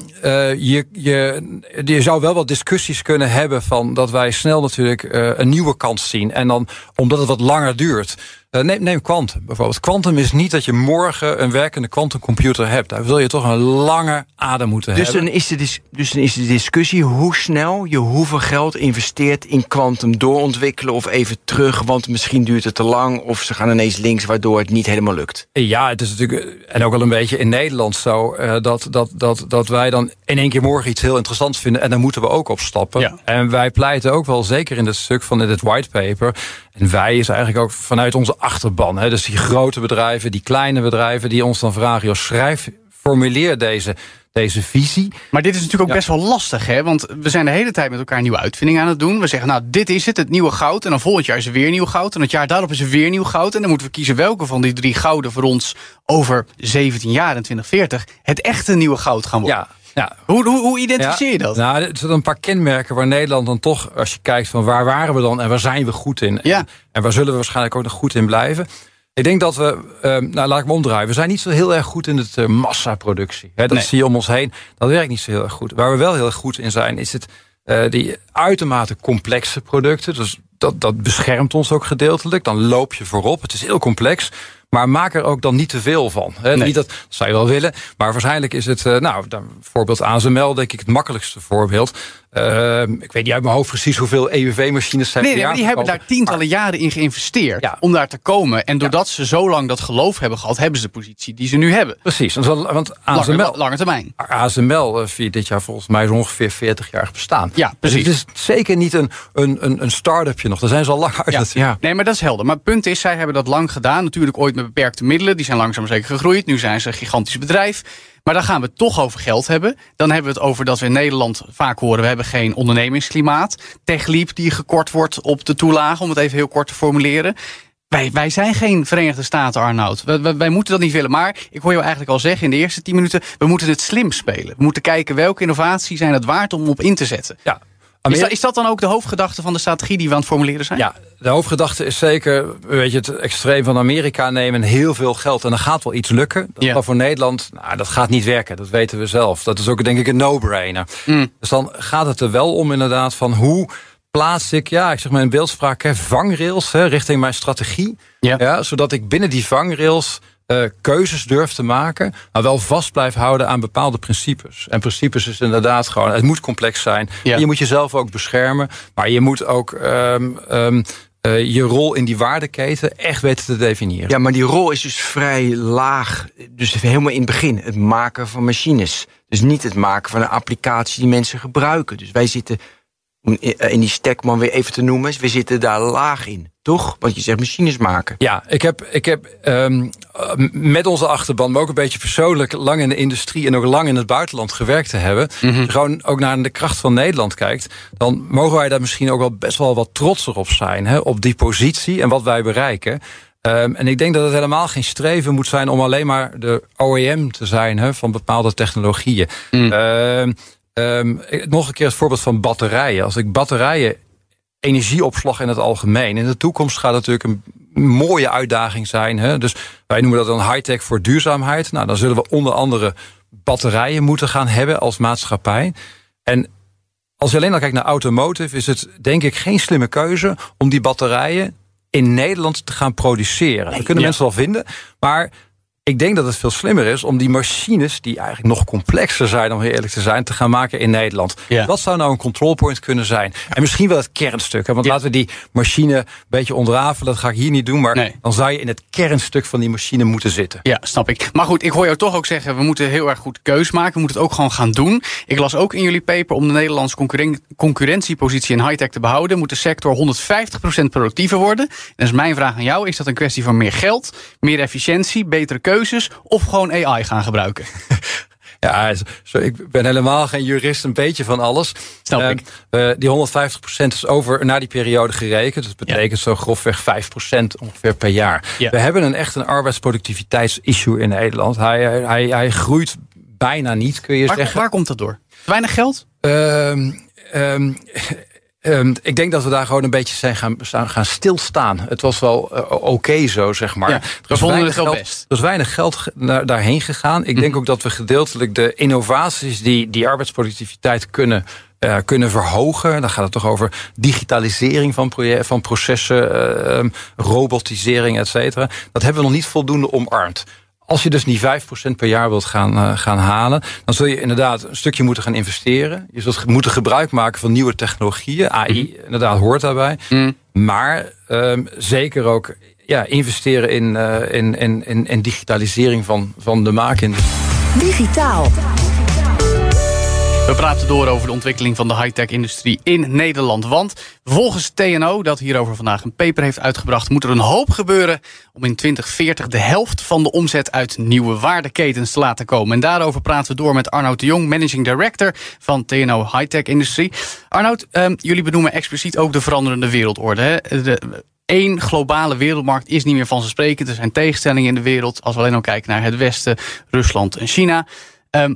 Speaker 9: je, je, je zou wel wat discussies kunnen hebben van dat wij snel natuurlijk uh, een nieuwe kans zien. En dan omdat het wat langer duurt. Uh, neem, neem quantum bijvoorbeeld. Quantum is niet dat je morgen een werkende quantumcomputer hebt. Daar wil je toch een lange adem moeten
Speaker 5: dus
Speaker 9: hebben.
Speaker 5: Dan is de dus dan is de discussie hoe snel je hoeveel geld investeert in quantum doorontwikkelen of even terug, want misschien duurt het te lang of ze gaan ineens links waardoor het niet helemaal lukt.
Speaker 9: Ja, het is natuurlijk en ook wel een beetje in Nederland zo uh, dat, dat, dat, dat wij dan in één keer morgen iets heel interessants vinden en daar moeten we ook op stappen.
Speaker 4: Ja.
Speaker 9: En wij pleiten ook wel zeker in dit stuk van dit whitepaper. En wij is eigenlijk ook vanuit onze achterban. Hè, dus die grote bedrijven, die kleine bedrijven die ons dan vragen, joh, schrijf, formuleer deze, deze visie.
Speaker 4: Maar dit is natuurlijk ook best wel lastig, hè? Want we zijn de hele tijd met elkaar nieuwe uitvindingen aan het doen. We zeggen, nou, dit is het, het nieuwe goud. En dan volgend jaar is er weer nieuw goud. En het jaar daarop is er weer nieuw goud. En dan moeten we kiezen welke van die drie gouden voor ons over 17 jaar en 2040 het echte nieuwe goud gaan worden.
Speaker 9: Ja. Ja.
Speaker 4: Hoe, hoe, hoe identificeer je dat?
Speaker 9: Nou, er zijn een paar kenmerken waar Nederland dan toch, als je kijkt van waar waren we dan en waar zijn we goed in?
Speaker 4: Ja.
Speaker 9: En, en waar zullen we waarschijnlijk ook nog goed in blijven? Ik denk dat we, uh, nou laat ik me omdraaien. We zijn niet zo heel erg goed in het uh, massaproductie. Hè, dat
Speaker 4: Nee.
Speaker 9: zie je om ons heen. Dat werkt niet zo heel erg goed. Waar we wel heel erg goed in zijn, is het uh, die uitermate complexe producten. Dus dat, dat beschermt ons ook gedeeltelijk. Dan loop je voorop. Het is heel complex. Maar maak er ook dan niet te veel van.
Speaker 4: Nee.
Speaker 9: Niet dat, dat zou je wel willen. Maar waarschijnlijk is het, uh, nou, dan, voorbeeld ASML, denk ik, het makkelijkste voorbeeld. Ehm, ik weet niet uit mijn hoofd precies hoeveel EUV-machines zijn
Speaker 4: Nee, nee, maar die hebben daar tientallen jaren in geïnvesteerd
Speaker 9: Ja.
Speaker 4: om daar te komen. En doordat ze zo lang dat geloof hebben gehad, hebben ze de positie die ze nu hebben.
Speaker 9: Precies, want, want
Speaker 4: Lange,
Speaker 9: ASML,
Speaker 4: lange termijn.
Speaker 9: ASML eh, viert dit jaar volgens mij ongeveer 40 jaar bestaan.
Speaker 4: Ja,
Speaker 9: Dus
Speaker 4: precies.
Speaker 9: het is zeker niet een, een, een, een start-upje nog. Daar zijn ze al lang uit.
Speaker 4: Ja. Nee, maar dat is helder. Maar het punt is, zij hebben dat lang gedaan. Natuurlijk ooit met beperkte middelen. Die zijn langzaam zeker gegroeid. Nu zijn ze een gigantisch bedrijf. Maar dan gaan we het toch over geld hebben. Dan hebben we het over dat we in Nederland vaak horen... we hebben geen ondernemingsklimaat. TechLeap die gekort wordt op de toelage, om het even heel kort te formuleren. Wij, wij zijn geen Verenigde Staten, Arnoud. Wij, wij, wij moeten dat niet willen. Maar ik hoor jou eigenlijk al zeggen in de eerste tien minuten... we moeten het slim spelen. We moeten kijken welke innovatie zijn het waard om op in te zetten.
Speaker 9: Ja.
Speaker 4: Is dat, is dat dan ook de hoofdgedachte van de strategie die we aan het formuleren zijn?
Speaker 9: Ja, de hoofdgedachte is zeker weet je, het extreem van Amerika nemen en heel veel geld. En dan gaat wel iets lukken. Dat
Speaker 4: Ja.
Speaker 9: Maar voor Nederland, nou, dat gaat niet werken. Dat weten we zelf. Dat is ook denk ik een no-brainer.
Speaker 4: Mm.
Speaker 9: Dus dan gaat het er wel om inderdaad van hoe plaats ik, ja, ik zeg maar in beeldspraak, hè, vangrails hè, richting mijn strategie.
Speaker 4: Ja.
Speaker 9: zodat ik binnen die vangrails eh, keuzes durf te maken, maar wel vast blijf houden aan bepaalde principes. En principes is inderdaad gewoon, het moet complex zijn.
Speaker 4: Ja.
Speaker 9: Je moet jezelf ook beschermen, maar je moet ook ehm, ehm, eh, je rol in die waardeketen echt weten te definiëren.
Speaker 5: Ja, maar die rol is dus vrij laag. Dus helemaal in het begin, het maken van machines. Dus niet het maken van een applicatie die mensen gebruiken. Dus wij zitten, om in die stekman weer even te noemen... we zitten daar laag in, toch? Want je zegt machines maken.
Speaker 9: Ja, ik heb, ik heb ehm, eh, met onze achterban, maar ook een beetje persoonlijk lang in de industrie en ook lang in het buitenland gewerkt te hebben. Als je gewoon ook naar de kracht van Nederland kijkt, dan mogen wij daar misschien ook wel best wel wat trotser op zijn. Hè, op die positie en wat wij bereiken. Ehm, en ik denk dat het helemaal geen streven moet zijn om alleen maar de OEM te zijn hè, van bepaalde technologieën. Ehm, ehm, nog een keer het voorbeeld van batterijen. Als ik batterijen energieopslag in het algemeen. In de toekomst gaat het natuurlijk een mooie uitdaging zijn. Hè? Dus wij noemen dat dan high-tech voor duurzaamheid. Nou, dan zullen we onder andere batterijen moeten gaan hebben als maatschappij. En als je alleen al kijkt naar automotive, is het denk ik geen slimme keuze om die batterijen in Nederland te gaan produceren. dat kunnen
Speaker 4: ja.
Speaker 9: mensen wel vinden, maar ik denk dat het veel slimmer is om die machines, die eigenlijk nog complexer zijn, om heel eerlijk te zijn, te gaan maken in Nederland.
Speaker 4: Ja.
Speaker 9: Wat zou nou een control point kunnen zijn? En misschien wel het kernstuk. Hè? Want
Speaker 4: Ja.
Speaker 9: laten we die machine een beetje ontrafelen. Dat ga ik hier niet doen. Maar
Speaker 4: Nee.
Speaker 9: dan zou je in het kernstuk van die machine moeten zitten.
Speaker 4: Ja, snap ik. Maar goed, ik hoor jou toch ook zeggen... we moeten heel erg goed keus maken. We moeten het ook gewoon gaan doen. Ik las ook in jullie paper... om de Nederlandse concurren- concurrentiepositie in high-tech te behouden... moet de sector 150% productiever worden. En dat is mijn vraag aan jou. Is dat een kwestie van meer geld, meer efficiëntie, betere keuzes... of gewoon AI gaan gebruiken? (laughs)
Speaker 9: Ja, zo, ik ben helemaal geen jurist, een beetje van alles.
Speaker 4: Snap
Speaker 9: Eh,
Speaker 4: ik.
Speaker 9: eh, die 150% is over naar die periode gerekend. Dat betekent zo grofweg 5% ongeveer per jaar.
Speaker 4: Ja.
Speaker 9: We hebben een echt een arbeidsproductiviteitsissue in Nederland. Hij, hij, hij, groeit bijna niet, kun je
Speaker 4: Waar,
Speaker 9: zeggen.
Speaker 4: waar komt dat door? Weinig geld?
Speaker 9: Ehm, ehm, ehm, ik denk dat we daar gewoon een beetje zijn gaan, gaan stilstaan. Het was wel eh, oké zo, zeg maar.
Speaker 4: Ja,
Speaker 9: Er
Speaker 4: we
Speaker 9: was
Speaker 4: vonden
Speaker 9: weinig
Speaker 4: het wel
Speaker 9: geld-
Speaker 4: best.
Speaker 9: Er is weinig geld ge- naar, daarheen gegaan. Ik denk ook dat we gedeeltelijk de innovaties die die arbeidsproductiviteit kunnen. eh, kunnen verhogen. Dan gaat het toch over digitalisering van, van processen, eh, ehm, robotisering, et cetera. Dat hebben we nog niet voldoende omarmd. Als je dus die 5% per jaar wilt gaan, eh, gaan halen, dan zul je inderdaad een stukje moeten gaan investeren. Je zult moeten gebruik maken van nieuwe technologieën. AI, inderdaad, hoort daarbij. Maar ehm, zeker ook ja, investeren in, eh, in, in, in, in digitalisering van, van de maakindustrie.
Speaker 3: Digitaal.
Speaker 4: We praten door over de ontwikkeling van de high-tech-industrie in Nederland. Want volgens TNO, dat hierover vandaag een paper heeft uitgebracht... moet er een hoop gebeuren om in 2040 de helft van de omzet... uit nieuwe waardeketens te laten komen. En daarover praten we door met Arnoud de Jong... managing director van TNO High-tech-industrie. Arnoud, ehm, jullie benoemen expliciet ook de veranderende wereldorde. Hè? De, Eén globale wereldmarkt is niet meer vanzelfsprekend. Er zijn tegenstellingen in de wereld. Als we alleen al kijken naar het Westen, Rusland en China... Ehm,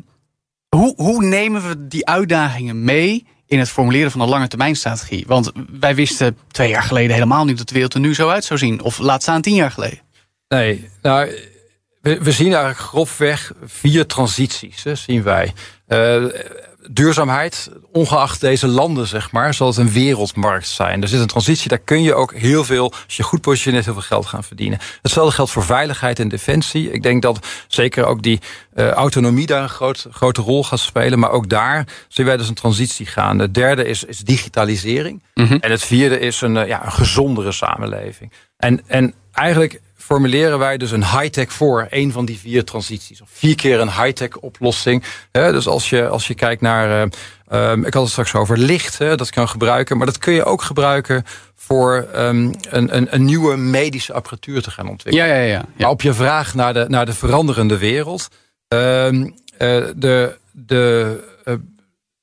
Speaker 4: hoe, hoe nemen we die uitdagingen mee in het formuleren van een lange termijn strategie? Want wij wisten twee jaar geleden helemaal niet dat de wereld er nu zo uit zou zien. Of laat staan tien jaar geleden.
Speaker 9: Nee, nou, we, zien eigenlijk grofweg vier transities, zien wij. Eh, duurzaamheid, ongeacht deze landen, zeg maar, zal het een wereldmarkt zijn. Er zit een transitie, daar kun je ook heel veel, als je goed positioneert, heel veel geld gaan verdienen. Hetzelfde geldt voor veiligheid en defensie. Ik denk dat zeker ook die uh, autonomie daar een groot, grote rol gaat spelen. Maar ook daar zien wij dus een transitie gaan. Het derde is, is digitalisering.
Speaker 4: Mhm.
Speaker 9: En het vierde is een, uh, ja, een gezondere samenleving. En, en eigenlijk formuleren wij dus een high-tech voor. Een van die vier transities. Of vier keer een high-tech oplossing. Dus als je, als je kijkt naar... Uh, um, ik had het straks over licht, hè, dat kan gebruiken. Maar dat kun je ook gebruiken voor um, een, een, een, nieuwe medische apparatuur te gaan ontwikkelen.
Speaker 4: Ja, ja, ja, ja.
Speaker 9: Maar op je vraag naar de, naar de veranderende wereld. Um, uh, de, de, uh,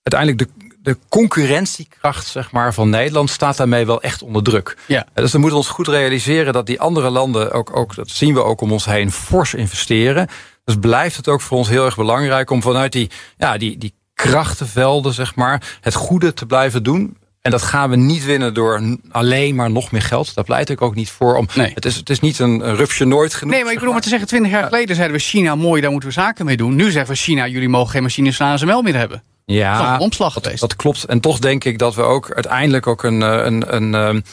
Speaker 9: uiteindelijk de de concurrentiekracht zeg maar, van Nederland staat daarmee wel echt onder druk.
Speaker 4: Ja.
Speaker 9: Dus we moeten ons goed realiseren dat die andere landen, ook, ook, dat zien we ook om ons heen, fors investeren. Dus blijft het ook voor ons heel erg belangrijk om vanuit die, ja, die, die krachtenvelden, zeg maar, het goede te blijven doen. En dat gaan we niet winnen door alleen maar nog meer geld. Daar pleit ik ook niet voor. Om,
Speaker 4: nee.
Speaker 9: het, is, het is niet een, een rupsje nooit genoeg.
Speaker 4: Nee, maar ik bedoel maar te zeggen, twintig jaar geleden zeiden we China mooi, daar moeten we zaken mee doen. Nu zeggen we China, jullie mogen geen machines van ASML meer hebben.
Speaker 9: Ja,
Speaker 4: een omslag geweest.
Speaker 9: Dat klopt. En toch denk ik dat we ook uiteindelijk ook een, een, een, een,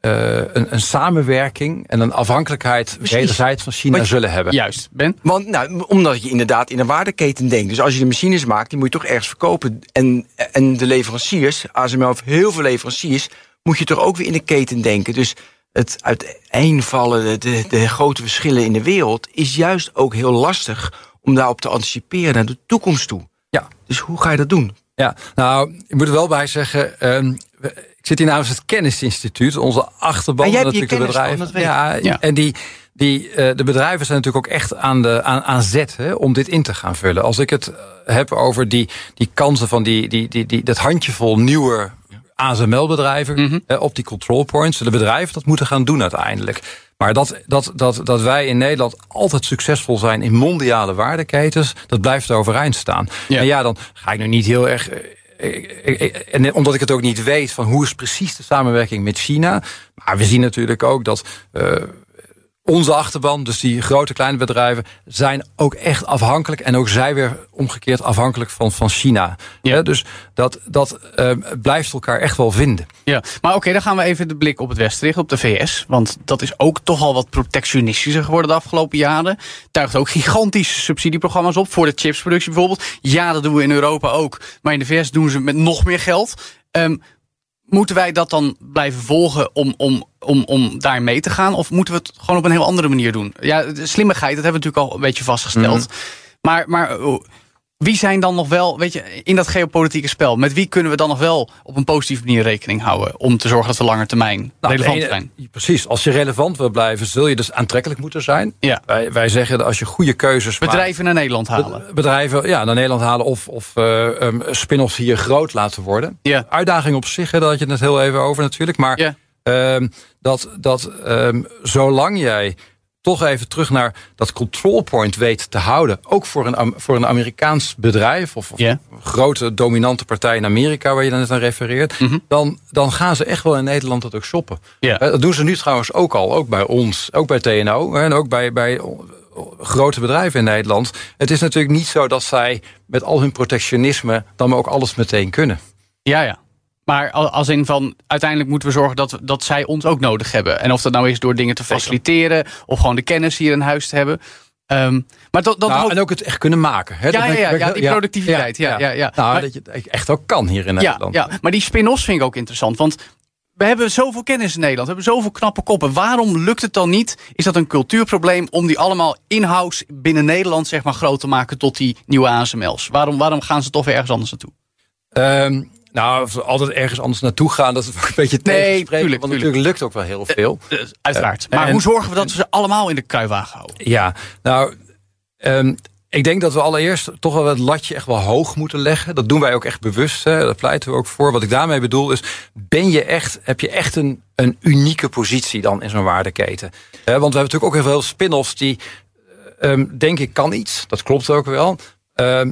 Speaker 9: een, een samenwerking en een afhankelijkheid wederzijds van China
Speaker 10: je,
Speaker 9: zullen hebben.
Speaker 4: Juist, Ben?
Speaker 10: Want, nou, omdat je inderdaad in een waardeketen denkt. Dus als je de machines maakt, die moet je toch ergens verkopen. En, en de leveranciers, ASML heeft heel veel leveranciers, moet je toch ook weer in de keten denken. Dus het uiteenvallen, de, de, de grote verschillen in de wereld, is juist ook heel lastig om daarop te anticiperen naar de toekomst toe. Dus hoe ga je dat doen?
Speaker 9: Ja, nou, ik moet er wel bij zeggen. Um, ik zit hier namens het Kennisinstituut, onze achterban
Speaker 10: jij
Speaker 9: natuurlijk de bedrijven.
Speaker 10: Van,
Speaker 9: ja,
Speaker 4: ja,
Speaker 9: en die, die, uh, de bedrijven zijn natuurlijk ook echt aan, de, aan, aan zet hè, om dit in te gaan vullen. Als ik het heb over die, die kansen van die, die, die, die, dat handjevol nieuwe ASML-bedrijven
Speaker 4: Mhm.
Speaker 9: mm -hmm. op die control points. De bedrijven dat moeten gaan doen uiteindelijk. Maar dat, dat, dat, dat wij in Nederland altijd succesvol zijn in mondiale waardeketens, dat blijft overeind staan.
Speaker 4: Ja.
Speaker 9: En ja, dan ga ik nu niet heel erg. En omdat ik het ook niet weet van hoe is precies de samenwerking met China. Maar we zien natuurlijk ook dat. Uh, onze achterban, dus die grote kleine bedrijven, zijn ook echt afhankelijk. En ook zij weer omgekeerd afhankelijk van, van China.
Speaker 4: Ja.
Speaker 9: Ja, dus dat, dat uh, blijft elkaar echt wel vinden.
Speaker 4: Ja, maar oké, okay, dan gaan we even de blik op het Westen richten, op de VS. Want dat is ook toch al wat protectionistischer geworden de afgelopen jaren. Tuigt ook gigantische subsidieprogramma's op voor de chipsproductie bijvoorbeeld. Ja, dat doen we in Europa ook. Maar in de VS doen ze met nog meer geld. Um, Moeten wij dat dan blijven volgen om, om, om, om daar mee te gaan? Of moeten we het gewoon op een heel andere manier doen? Ja, de slimmigheid, dat hebben we natuurlijk al een beetje vastgesteld. Mm. Maar, maar wie zijn dan nog wel, weet je, in dat geopolitieke spel... met wie kunnen we dan nog wel op een positieve manier rekening houden... om te zorgen dat we langer termijn nou, relevant
Speaker 9: ene,
Speaker 4: zijn?
Speaker 9: Precies, als je relevant wil blijven, zul je dus aantrekkelijk moeten zijn.
Speaker 4: Ja.
Speaker 9: Wij, wij zeggen dat als je goede keuzes
Speaker 4: Bedrijven
Speaker 9: maakt,
Speaker 4: naar Nederland halen.
Speaker 9: Bedrijven ja, naar Nederland halen of, of uh, um, spin-offs hier groot laten worden.
Speaker 4: Ja.
Speaker 9: Uitdaging op zich, hè, daar had je het net heel even over natuurlijk. Maar
Speaker 4: ja.
Speaker 9: um, dat, dat um, zolang jij toch even terug naar dat control point weet te houden. Ook voor een, voor een Amerikaans bedrijf of, of
Speaker 4: yeah.
Speaker 9: een grote dominante partij in Amerika waar je dan net aan refereert.
Speaker 4: Mhm.
Speaker 9: Mm -hmm. dan, dan gaan ze echt wel in Nederland dat ook shoppen.
Speaker 4: Yeah.
Speaker 9: Dat doen ze nu trouwens ook al. Ook bij ons, ook bij TNO en ook bij, bij grote bedrijven in Nederland. Het is natuurlijk niet zo dat zij met al hun protectionisme dan ook alles meteen kunnen.
Speaker 4: Ja, ja. Maar als in van, uiteindelijk moeten we zorgen dat, dat zij ons ook nodig hebben. En of dat nou is door dingen te faciliteren... of gewoon de kennis hier in huis te hebben. Um, maar dat, dat
Speaker 9: nou,
Speaker 4: ook...
Speaker 9: En ook het echt kunnen maken. Hè?
Speaker 4: Ja, ja, ja, ja, die productiviteit. Ja, ja, ja.
Speaker 9: Nou,
Speaker 4: maar,
Speaker 9: dat je het echt ook kan hier in Nederland.
Speaker 4: Ja, ja. maar die spin-offs vind ik ook interessant. Want we hebben zoveel kennis in Nederland. We hebben zoveel knappe koppen. Waarom lukt het dan niet? Is dat een cultuurprobleem om die allemaal in-house binnen Nederland zeg maar, groot te maken tot die nieuwe ASML's? Waarom, waarom gaan ze toch weer ergens anders naartoe?
Speaker 9: Um, nou, of altijd ergens anders naartoe gaan, dat is (laughs) een beetje
Speaker 4: nee. Tuurlijk,
Speaker 9: want natuurlijk lukt ook wel heel veel.
Speaker 4: Uh, uh, uiteraard. Uh, maar en, hoe zorgen we dat we ze allemaal in de kruiwagen houden?
Speaker 9: Ja, nou, um, ik denk dat we allereerst toch wel het latje echt wel hoog moeten leggen. Dat doen wij ook echt bewust. Hè. Dat pleiten we ook voor. Wat ik daarmee bedoel is, ben je echt, heb je echt een, een unieke positie dan in zo'n waardeketen? Want we hebben natuurlijk ook heel veel spin-offs die, um, denk ik, kan iets. Dat klopt ook wel.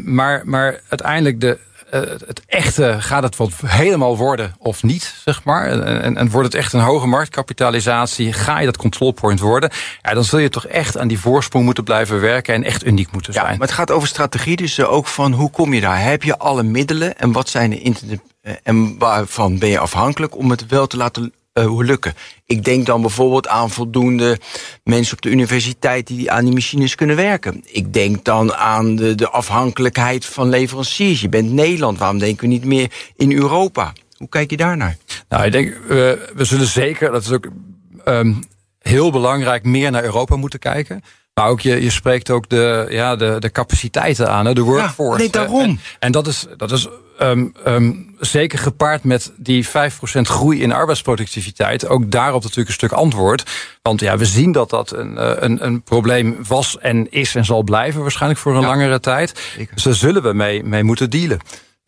Speaker 9: Maar, maar uiteindelijk de, eh, het echte, gaat het wat helemaal worden of niet, zeg maar? En, en, en wordt het echt een hoge marktkapitalisatie? Ga je dat control point worden? Ja, dan zul je toch echt aan die voorsprong moeten blijven werken en echt uniek moeten zijn.
Speaker 5: Ja, maar het gaat over strategie, dus eh, ook van hoe kom je daar? Heb je alle middelen en wat zijn de internet eh, en waarvan ben je afhankelijk om het wel te laten uh, lukken? Ik denk dan bijvoorbeeld aan voldoende mensen op de universiteit die aan die machines kunnen werken. Ik denk dan aan de, de afhankelijkheid van leveranciers. Je bent Nederland, waarom denken we niet meer in Europa? Hoe kijk je daarnaar?
Speaker 9: Nou, ik denk, we, we zullen zeker, dat is ook um, heel belangrijk, meer naar Europa moeten kijken. Maar ook je, je spreekt ook de, ja, de, de capaciteiten aan, hè, de workforce.
Speaker 5: Ja, nee, daarom.
Speaker 9: En, en, dat is, dat is um, um, zeker gepaard met die 5% groei in arbeidsproductiviteit. Ook daarop natuurlijk een stuk antwoord. Want ja, we zien dat dat een, eh, een, een probleem was en is en zal blijven waarschijnlijk voor een ja. langere tijd. Dus daar zullen we mee, mee moeten dealen.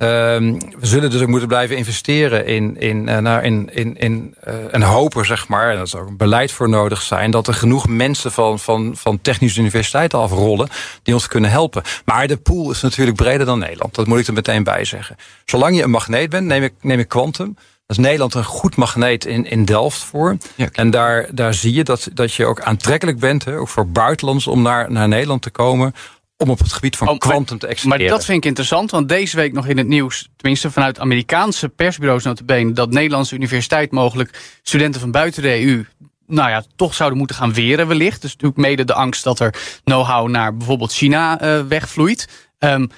Speaker 9: Um, we zullen dus ook moeten blijven investeren in, in, uh, in, in, in uh, en hopen, zeg maar, en dat is ook een beleid voor nodig zijn, dat er genoeg mensen van, van, van technische universiteiten afrollen die ons kunnen helpen. Maar de pool is natuurlijk breder dan Nederland. Dat moet ik er meteen bij zeggen. Zolang je een magneet bent, neem ik, neem ik Quantum. Dat is Nederland een goed magneet in, in Delft voor. Ja, en daar, daar zie je dat, dat je ook aantrekkelijk bent, hè, ook voor buitenlands, om naar, naar Nederland te komen om op het gebied van kwantum te exporteren.
Speaker 4: Maar dat vind ik interessant, want deze week nog in het nieuws... tenminste vanuit Amerikaanse persbureaus notabene... dat Nederlandse universiteit mogelijk studenten van buiten de EU... nou ja, toch zouden moeten gaan weren wellicht. Dus natuurlijk mede de angst dat er know-how naar bijvoorbeeld China uh, wegvloeit... Um,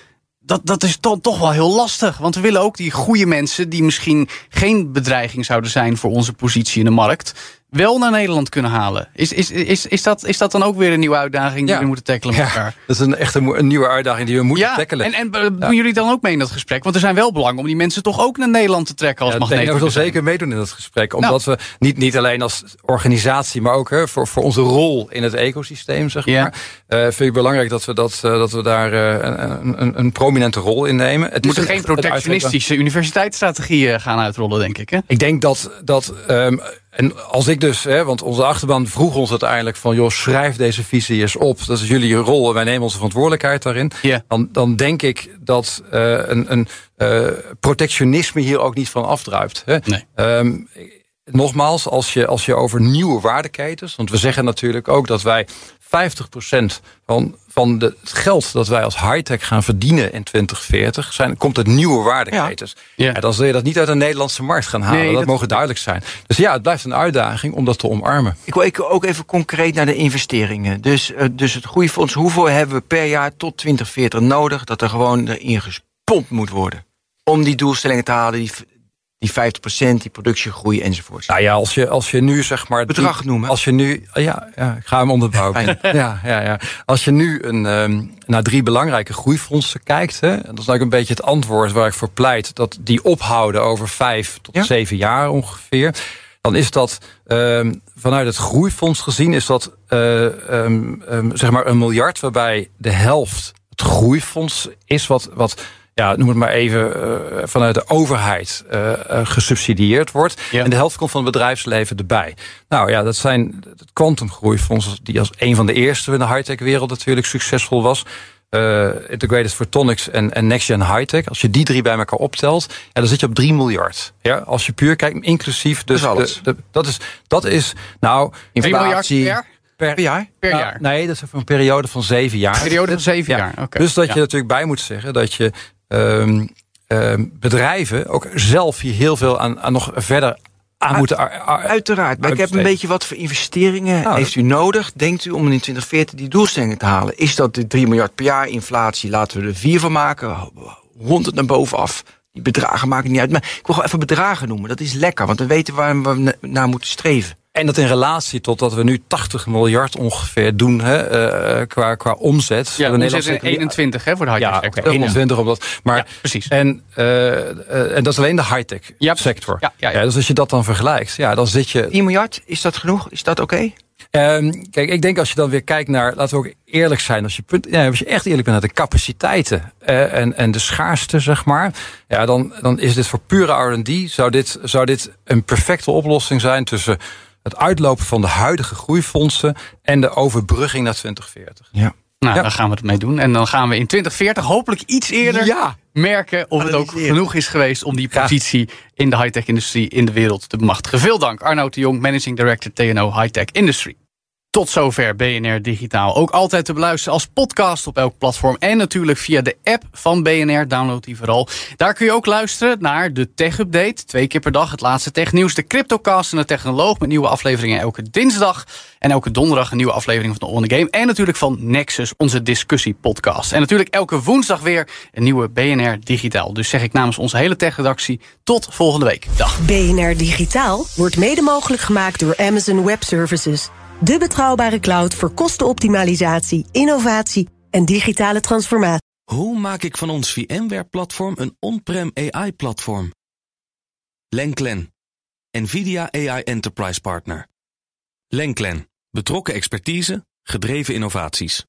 Speaker 4: dat, dat is to, toch wel heel lastig. Want we willen ook die goede mensen... die misschien geen bedreiging zouden zijn voor onze positie in de markt wel naar Nederland kunnen halen. Is, is, is, is, dat, is dat dan ook weer een nieuwe uitdaging die ja. we moeten tackelen met
Speaker 9: ja,
Speaker 4: elkaar?
Speaker 9: Dat is een echt een, nieuwe uitdaging die we moeten
Speaker 4: ja,
Speaker 9: tackelen.
Speaker 4: En, en ja. doen jullie dan ook mee in dat gesprek? Want er zijn wel belangen om die mensen toch ook naar Nederland te trekken als ja, magneet.
Speaker 9: Ik zal zeker meedoen in dat gesprek. Omdat nou. we niet, niet alleen als organisatie, maar ook hè, voor, voor onze rol in het ecosysteem, zeg maar. Uh, vind ik belangrijk dat we, dat, uh, dat we daar uh, een, een, een, prominente rol in nemen.
Speaker 4: Het moet geen protectionistische universiteitsstrategie gaan uitrollen, denk ik. Hè?
Speaker 9: Ik denk dat, dat um, en als ik dus, hè, want onze achterban vroeg ons uiteindelijk van... joh, schrijf deze visie eens op. Dat is jullie rol en wij nemen onze verantwoordelijkheid daarin.
Speaker 4: Yeah.
Speaker 9: Dan, dan denk ik dat uh, een, een uh, protectionisme hier ook niet van afdruipt. Hè.
Speaker 4: Nee.
Speaker 9: Um, nogmaals, als je, als je over nieuwe waardeketens... want we zeggen natuurlijk ook dat wij 50% van, van de, het geld dat wij als high-tech gaan verdienen in 2040... Zijn, komt uit nieuwe waardeketens.
Speaker 4: Ja. Ja.
Speaker 9: En dan zul je dat niet uit de Nederlandse markt gaan halen.
Speaker 4: Nee,
Speaker 9: dat,
Speaker 4: dat-
Speaker 9: mogen duidelijk zijn. Dus ja, het blijft een uitdaging om dat te omarmen.
Speaker 5: Ik wil ook even concreet naar de investeringen. Dus, uh, dus het groeifonds, hoeveel hebben we per jaar tot 2040 nodig... dat er gewoon erin gespompt moet worden? Om die doelstellingen te halen, die, die 50%, die productiegroei enzovoort.
Speaker 9: Nou ja, als je, als je nu zeg maar...
Speaker 5: Bedrag
Speaker 9: die-
Speaker 5: noemen.
Speaker 9: Als je nu... Ja, ja ik ga hem onderbouwen. (laughs) Ja, ja, ja. Als je nu een, ehm, naar drie belangrijke groeifondsen kijkt... Hè, dat is eigenlijk een beetje het antwoord waar ik voor pleit... dat die ophouden over vijf tot
Speaker 5: Ja.
Speaker 9: zeven jaar ongeveer... dan is dat ehm, vanuit het groeifonds gezien... is dat eh, ehm, zeg maar een miljard waarbij de helft het groeifonds is... wat, wat ja, noem het maar even, eh, vanuit de overheid eh, eh, gesubsidieerd wordt.
Speaker 4: Ja.
Speaker 9: En de helft komt van het bedrijfsleven erbij. Nou ja, dat zijn het kwantumgroeifonds, die als een van de eerste in de high-tech wereld natuurlijk succesvol was. Eh, Integrated Photonics en, en Next Gen High-tech. Als je die drie bij elkaar optelt, ja, dan zit je op 3 miljard. Ja, als je puur kijkt, inclusief. Dus
Speaker 5: Dat is
Speaker 9: de- de- dat, is, dat is, nou,
Speaker 4: 1 miljard per
Speaker 9: per,
Speaker 5: jaar?
Speaker 4: Per
Speaker 9: nou,
Speaker 4: jaar.
Speaker 9: Nee, dat is voor een periode van zeven jaar.
Speaker 4: Periode van zeven
Speaker 9: Ja,
Speaker 4: jaar.
Speaker 9: Dus dat
Speaker 4: Ja.
Speaker 9: je natuurlijk bij moet zeggen dat je ehm, ehm, bedrijven ook zelf hier heel veel aan, aan nog verder aan moeten. ar- ar-
Speaker 5: Uiteraard. Maar ik heb een beetje wat voor investeringen
Speaker 9: Nou,
Speaker 5: heeft u nodig, denkt u, om in 2040 die doelstellingen te halen? Is dat de 3 miljard per jaar inflatie? Laten we er 4 van maken. 100 naar bovenaf. Die bedragen maken niet uit. Maar ik wil gewoon even bedragen noemen. Dat is lekker, want we weten waar we na- naar moeten streven.
Speaker 9: En dat in relatie tot dat we nu 80 miljard ongeveer doen hè, eh, qua, qua omzet.
Speaker 4: Ja,
Speaker 9: De
Speaker 4: we
Speaker 9: Nederlandse
Speaker 4: zitten
Speaker 9: economie-
Speaker 4: 21 hè, voor de
Speaker 9: Ja,
Speaker 4: high-tech
Speaker 9: oké,
Speaker 4: sector.
Speaker 9: 21 omdat. Maar,
Speaker 4: Ja, precies.
Speaker 9: En, eh, eh, en dat is alleen de high-tech
Speaker 4: Ja,
Speaker 9: sector.
Speaker 4: Ja, ja, ja.
Speaker 9: dus als je dat dan vergelijkt, ja, dan zit je
Speaker 5: 4 miljard, is dat genoeg? Is dat oké?
Speaker 9: Ehm, kijk, ik denk als je dan weer kijkt naar, laten we ook eerlijk zijn, als je, punt, ja, als je echt eerlijk bent naar de capaciteiten eh, en, en de schaarste, zeg maar, ja, dan, dan is dit voor pure RD, zou dit, zou dit een perfecte oplossing zijn tussen het uitlopen van de huidige groeifondsen en de overbrugging naar 2040.
Speaker 5: Ja.
Speaker 4: Nou, daar gaan we het mee doen. En dan gaan we in 2040 hopelijk iets eerder
Speaker 10: Ja.
Speaker 4: merken of het ook genoeg is geweest om die positie in de high-tech industrie in de wereld te bemachtigen. Veel dank, Arnoud de Jong, Managing Director TNO High-Tech Industry. Tot zover BNR Digitaal. Ook altijd te beluisteren als podcast op elk platform. En natuurlijk via de app van BNR. Download die vooral. Daar kun je ook luisteren naar de Tech Update. Twee keer per dag het laatste technieuws. De Cryptocast en de Technoloog met nieuwe afleveringen elke dinsdag. En elke donderdag een nieuwe aflevering van de On The Game. En natuurlijk van Nexus, onze discussiepodcast. En natuurlijk elke woensdag weer een nieuwe BNR Digitaal. Dus zeg ik namens onze hele tech-redactie tot volgende week. Dag.
Speaker 2: BNR Digitaal wordt mede mogelijk gemaakt door Amazon Web Services. De betrouwbare cloud voor kostenoptimalisatie, innovatie en digitale transformatie.
Speaker 11: Hoe maak ik van ons VMware-platform een on-prem AI-platform? Lenklen, NVIDIA AI Enterprise Partner. Lenklen, betrokken expertise, gedreven innovaties.